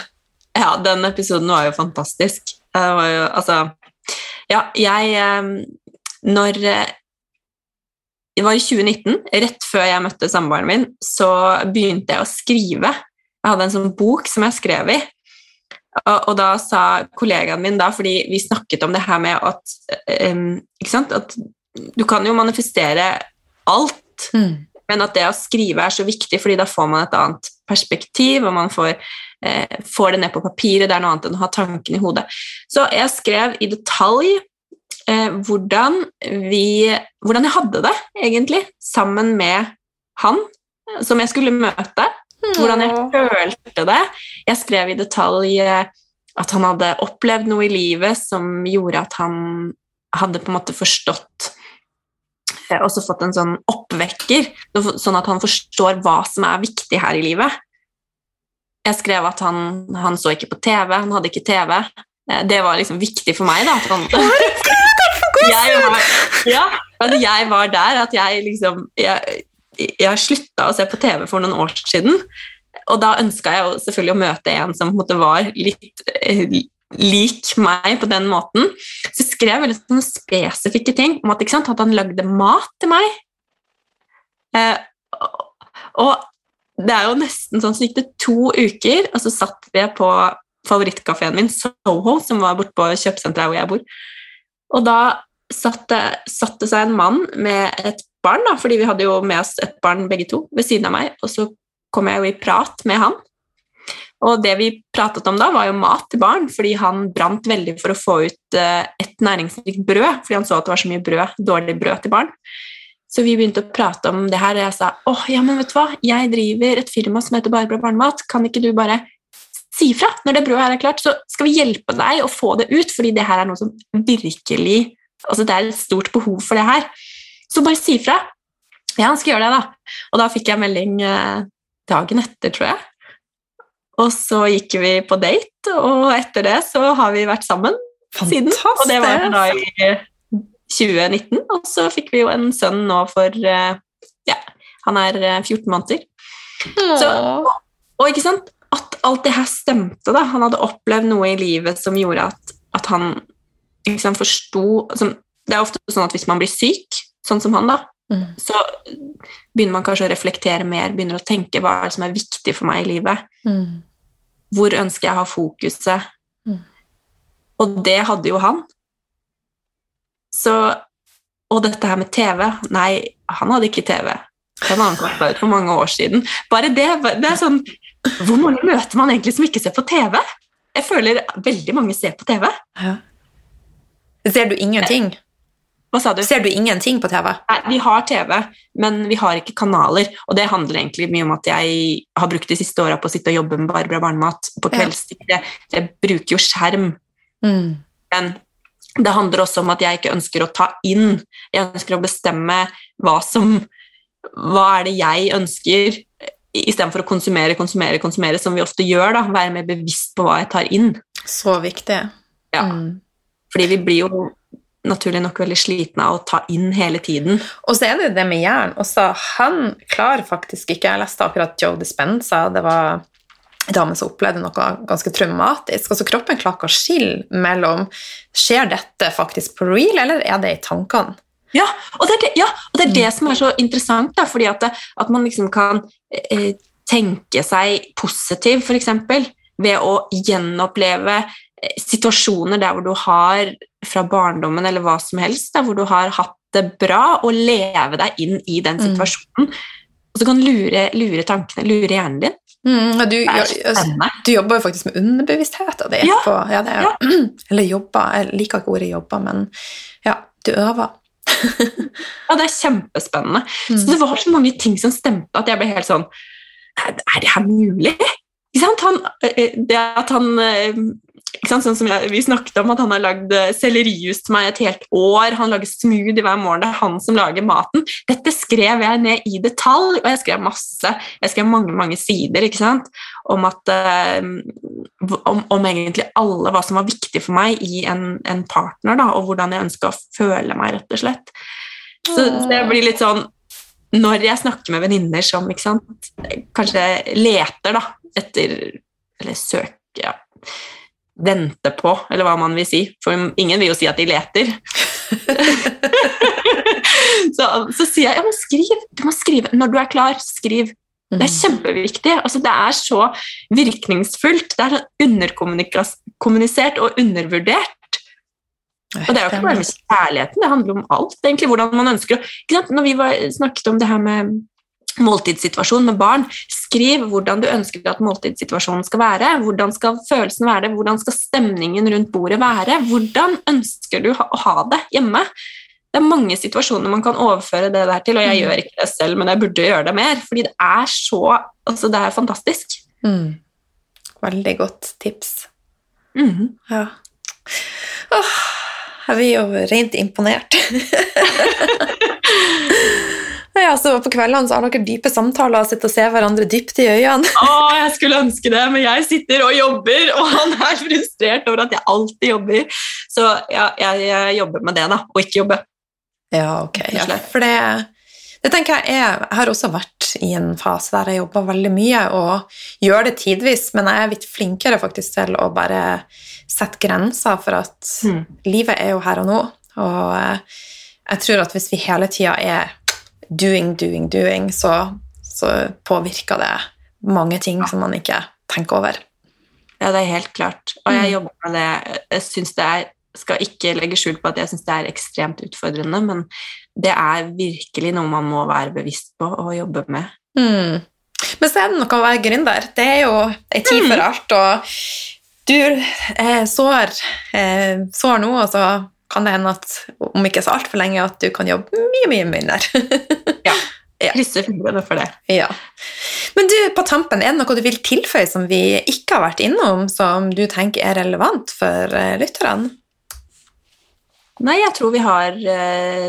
B: Ja, den episoden var jo fantastisk. Det var jo, altså Ja, jeg Når eh, Det var i 2019, rett før jeg møtte samboeren min, så begynte jeg å skrive. Jeg hadde en sånn bok som jeg skrev i. Og, og da sa kollegaen min da, fordi vi snakket om det her med at um? At du kan jo manifestere alt,
A: Mm.
B: men at det å skrive er så viktig, fordi da får man et annet perspektiv, og man får, eh, får det ned på papiret. Det er noe annet enn å ha tanken i hodet. Så jeg skrev i detalj hvordan, vi, hvordan jeg hadde det, egentlig, sammen med han eh, som jeg skulle møte. Hvordan jeg følte det. Jeg skrev i detalj eh, at han hadde opplevd noe i livet som gjorde at han hadde på en måte forstått eh, også fått en sånn oppvekker, sånn at han forstår hva som er viktig her i livet. Jeg skrev at han, han så ikke på TV, han hadde ikke TV. Eh, Det var liksom viktig for meg, da. Jeg, var, ja, at jeg var der, at jeg liksom jeg, jeg slutta å se på TV for noen år siden. Og da ønska jeg jo selvfølgelig å møte en som på en måte var litt eh, lik meg på den måten. Så skrev jeg veldig spesifikke ting om at, sant, at han lagde mat til meg. Eh, og det er jo nesten sånn så gikk det to uker, og så satt vi på favorittkafeen min, Soho, som var borte på kjøpesenteret hvor jeg bor. Og da satt det, seg en mann med et barn, da, fordi vi hadde jo med oss et barn begge to, ved siden av meg, og så kom jeg jo i prat med han. Og det vi pratet om da, var jo mat til barn, fordi han brant veldig for å få ut eh, et næringsrikt brød, fordi han så at det var så mye brød, dårlig brød til barn. Så vi begynte å prate om det her, og jeg sa åh, ja, men vet du hva, jeg driver et firma som heter Barbara Barnemat, kan ikke du bare si fra når det brødet her er klart, så skal vi hjelpe deg å få det ut, fordi det her er noe som virkelig Altså, det er et stort behov for det her. Så bare si fra. Ja, han skal gjøre det, da. Og da fikk jeg melding eh, dagen etter, tror jeg. Og så gikk vi på date, og etter det så har vi vært sammen siden. Og det var da i 2019, og så fikk vi jo en sønn nå for eh, Ja, han er 14 eh, måneder. Så, og, og, ikke sant, alt det her stemte, da. Han hadde opplevd noe i livet som gjorde at, at han liksom forsto Det er ofte sånn at hvis man blir syk, sånn som han, da, mm. så begynner man kanskje å reflektere mer, begynner å tenke hva er det som er viktig for meg i livet. Mm. Hvor ønsker jeg å ha fokuset? Mm. Og det hadde jo han. Så, og dette her med TV Nei, han hadde ikke TV. Den hadde han kasta ut for mange år siden. Bare det, det er sånn Hvor mange møter man egentlig som ikke ser på TV? Jeg føler veldig mange ser på TV. Ja.
A: Ser du ingenting?
B: Hva sa du?
A: Ser du ingenting på TV?
B: Nei, vi har TV, men vi har ikke kanaler. Og det handler egentlig mye om at jeg har brukt de siste åra på å sitte og jobbe med Barbara Barnemat på kveldstid. Ja. Jeg, bruker jo skjerm. Mm. Men det handler også om at jeg ikke ønsker å ta inn. Jeg ønsker å bestemme hva som Hva er det jeg ønsker, istedenfor å konsumere, konsumere, konsumere, som vi ofte gjør. da, Være mer bevisst på hva jeg tar inn.
A: Så viktig.
B: Ja. Mm. Fordi vi blir jo naturlig nok veldig slitne av å ta inn hele tiden.
A: Og så er det det med jern. Også han klarer faktisk ikke Jeg leste akkurat Joe Dispenza. Det var en dame som opplevde noe ganske traumatisk. Altså Kroppen klarer ikke å skille mellom Skjer dette faktisk på real, eller er det i tankene?
B: Ja, og det er det, ja, og det, er det som er så interessant, da, fordi at, det, at man liksom kan eh, tenke seg positiv, f.eks., ved å gjenoppleve situasjoner der hvor du har fra barndommen eller hva som helst, der hvor du har hatt det bra, og leve deg inn i den mm. situasjonen. Mm. Og så kan lure, lure tankene, lure hjernen din.
A: Mm, du, altså, du, jobber jo faktisk med underbevisstheten din. Ja, ja, ja. (clears throat) Eller jobber, jeg liker ikke ordet jobber, men ja, du øver.
B: Ja, det er kjempespennende. Mm. Så det var så mange ting som stemte at jeg ble helt sånn Er det her mulig? Han, eh, eh, det at han eh, Sånn som jeg, Vi snakket om at han har lagd sellerijus til meg et helt år. Han lager smoothie hver morgen. Det er han som lager maten. Dette skrev jeg ned i detalj, og jeg skrev masse. Jeg skrev mange mange sider ikke sant? Om, at, om, om egentlig alle hva som var viktig for meg i en, en partner, da, og hvordan jeg ønska å føle meg, rett og slett. Så det blir litt sånn når jeg snakker med venninner som sant, kanskje leter da, etter Eller søker ja, Vente på, eller hva man vil si. For ingen vil jo si at de leter. (laughs) så, så, sier jeg ja, men skriv. Du må skrive. Når du er klar, skriv. Det er mhm. kjempeviktig. Altså, det er så virkningsfullt. Det er underkommunisert og undervurdert. Og det er jo ikke bare med kjærligheten, det handler om alt. egentlig, hvordan man ønsker. Når vi var, snakket om det her med måltidssituasjon med barn, skriv hvordan du ønsker at måltidssituasjonen skal være. Hvordan skal følelsen være? Hvordan skal stemningen rundt bordet være? Hvordan ønsker du å ha det hjemme? Det er mange situasjoner man kan overføre det der til, og jeg mm. gjør ikke det selv, men jeg burde gjøre det mer, fordi det er så Altså, det er fantastisk.
A: Mm. Veldig godt tips. Mm. Ja. Åh. Vi er jo rent imponert. (laughs) Nei, altså, på kveldene så har dere dype samtaler og sitter og ser hverandre dypt i øynene.
B: Å, jeg skulle ønske det, men jeg sitter og jobber, og han er frustrert over at jeg alltid jobber. Så ja, jeg, jeg jobber med det, da, og ikke jobbe.
A: Ja, ok. Ja, for det, Det tenker Jeg er, jeg har også vært i en fase der jeg jobber veldig mye og gjør det tidvis, men jeg er litt flinkere faktisk til å bare sette grenser, for at
B: Mm.
A: livet er jo her og nå. Og eh, jeg tror at hvis vi hele tida er doing, doing, doing, så, så påvirker det mange ting som man ikke tenker over.
B: Ja, det er helt klart. Og jeg
A: Mm.
B: jobber med det. Jeg syns det er skal ikke legge skjul på at jeg syns det er ekstremt utfordrende, men det er virkelig noe man må være bevisst på og jobbe med.
A: Mm. Men så er det noe å være gründer. Det er jo ei tid for alt, og du eh, sår, eh, sår nå, og så kan det hende at om ikke så altfor lenge at du kan jobbe mye, mye mindre. (laughs) Ja.
B: Krysser fingrene for det.
A: ja. Men du, på tampen, er det noe du vil tilføye som vi ikke har vært innom, som du tenker er relevant for eh, lytterne?
B: Nei, jeg tror vi har eh,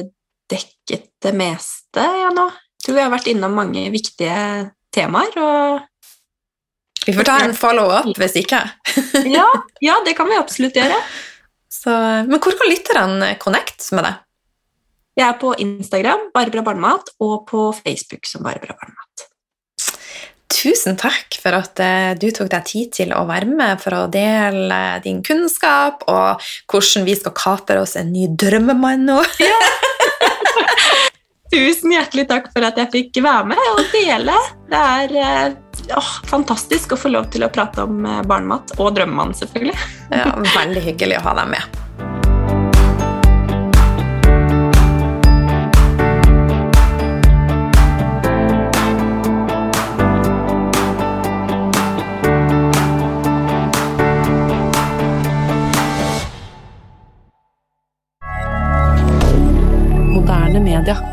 B: dekket det meste ja, nå. Jeg tror vi har vært innom mange viktige temaer. Og
A: Vi får ta en follow-up hvis ikke. (laughs)
B: ja, ja, det kan vi absolutt gjøre.
A: Så, men hvor kan lytterne connect med deg?
B: Jeg er på Instagram, Barbara Barnemat, og på Facebook som Barbara Barnemat.
A: Tusen takk for at eh, du tok deg tid til å være med for å dele din kunnskap, og hvordan vi skal kapre oss en ny drømmemann nå. (laughs)
B: Tusen hjertelig takk for at jeg fikk være med og dele. Det er eh, åh, fantastisk å få lov til å prate om eh, barnemat og drømmemannen, selvfølgelig.
A: ja, veldig hyggelig å ha deg med. moderne media.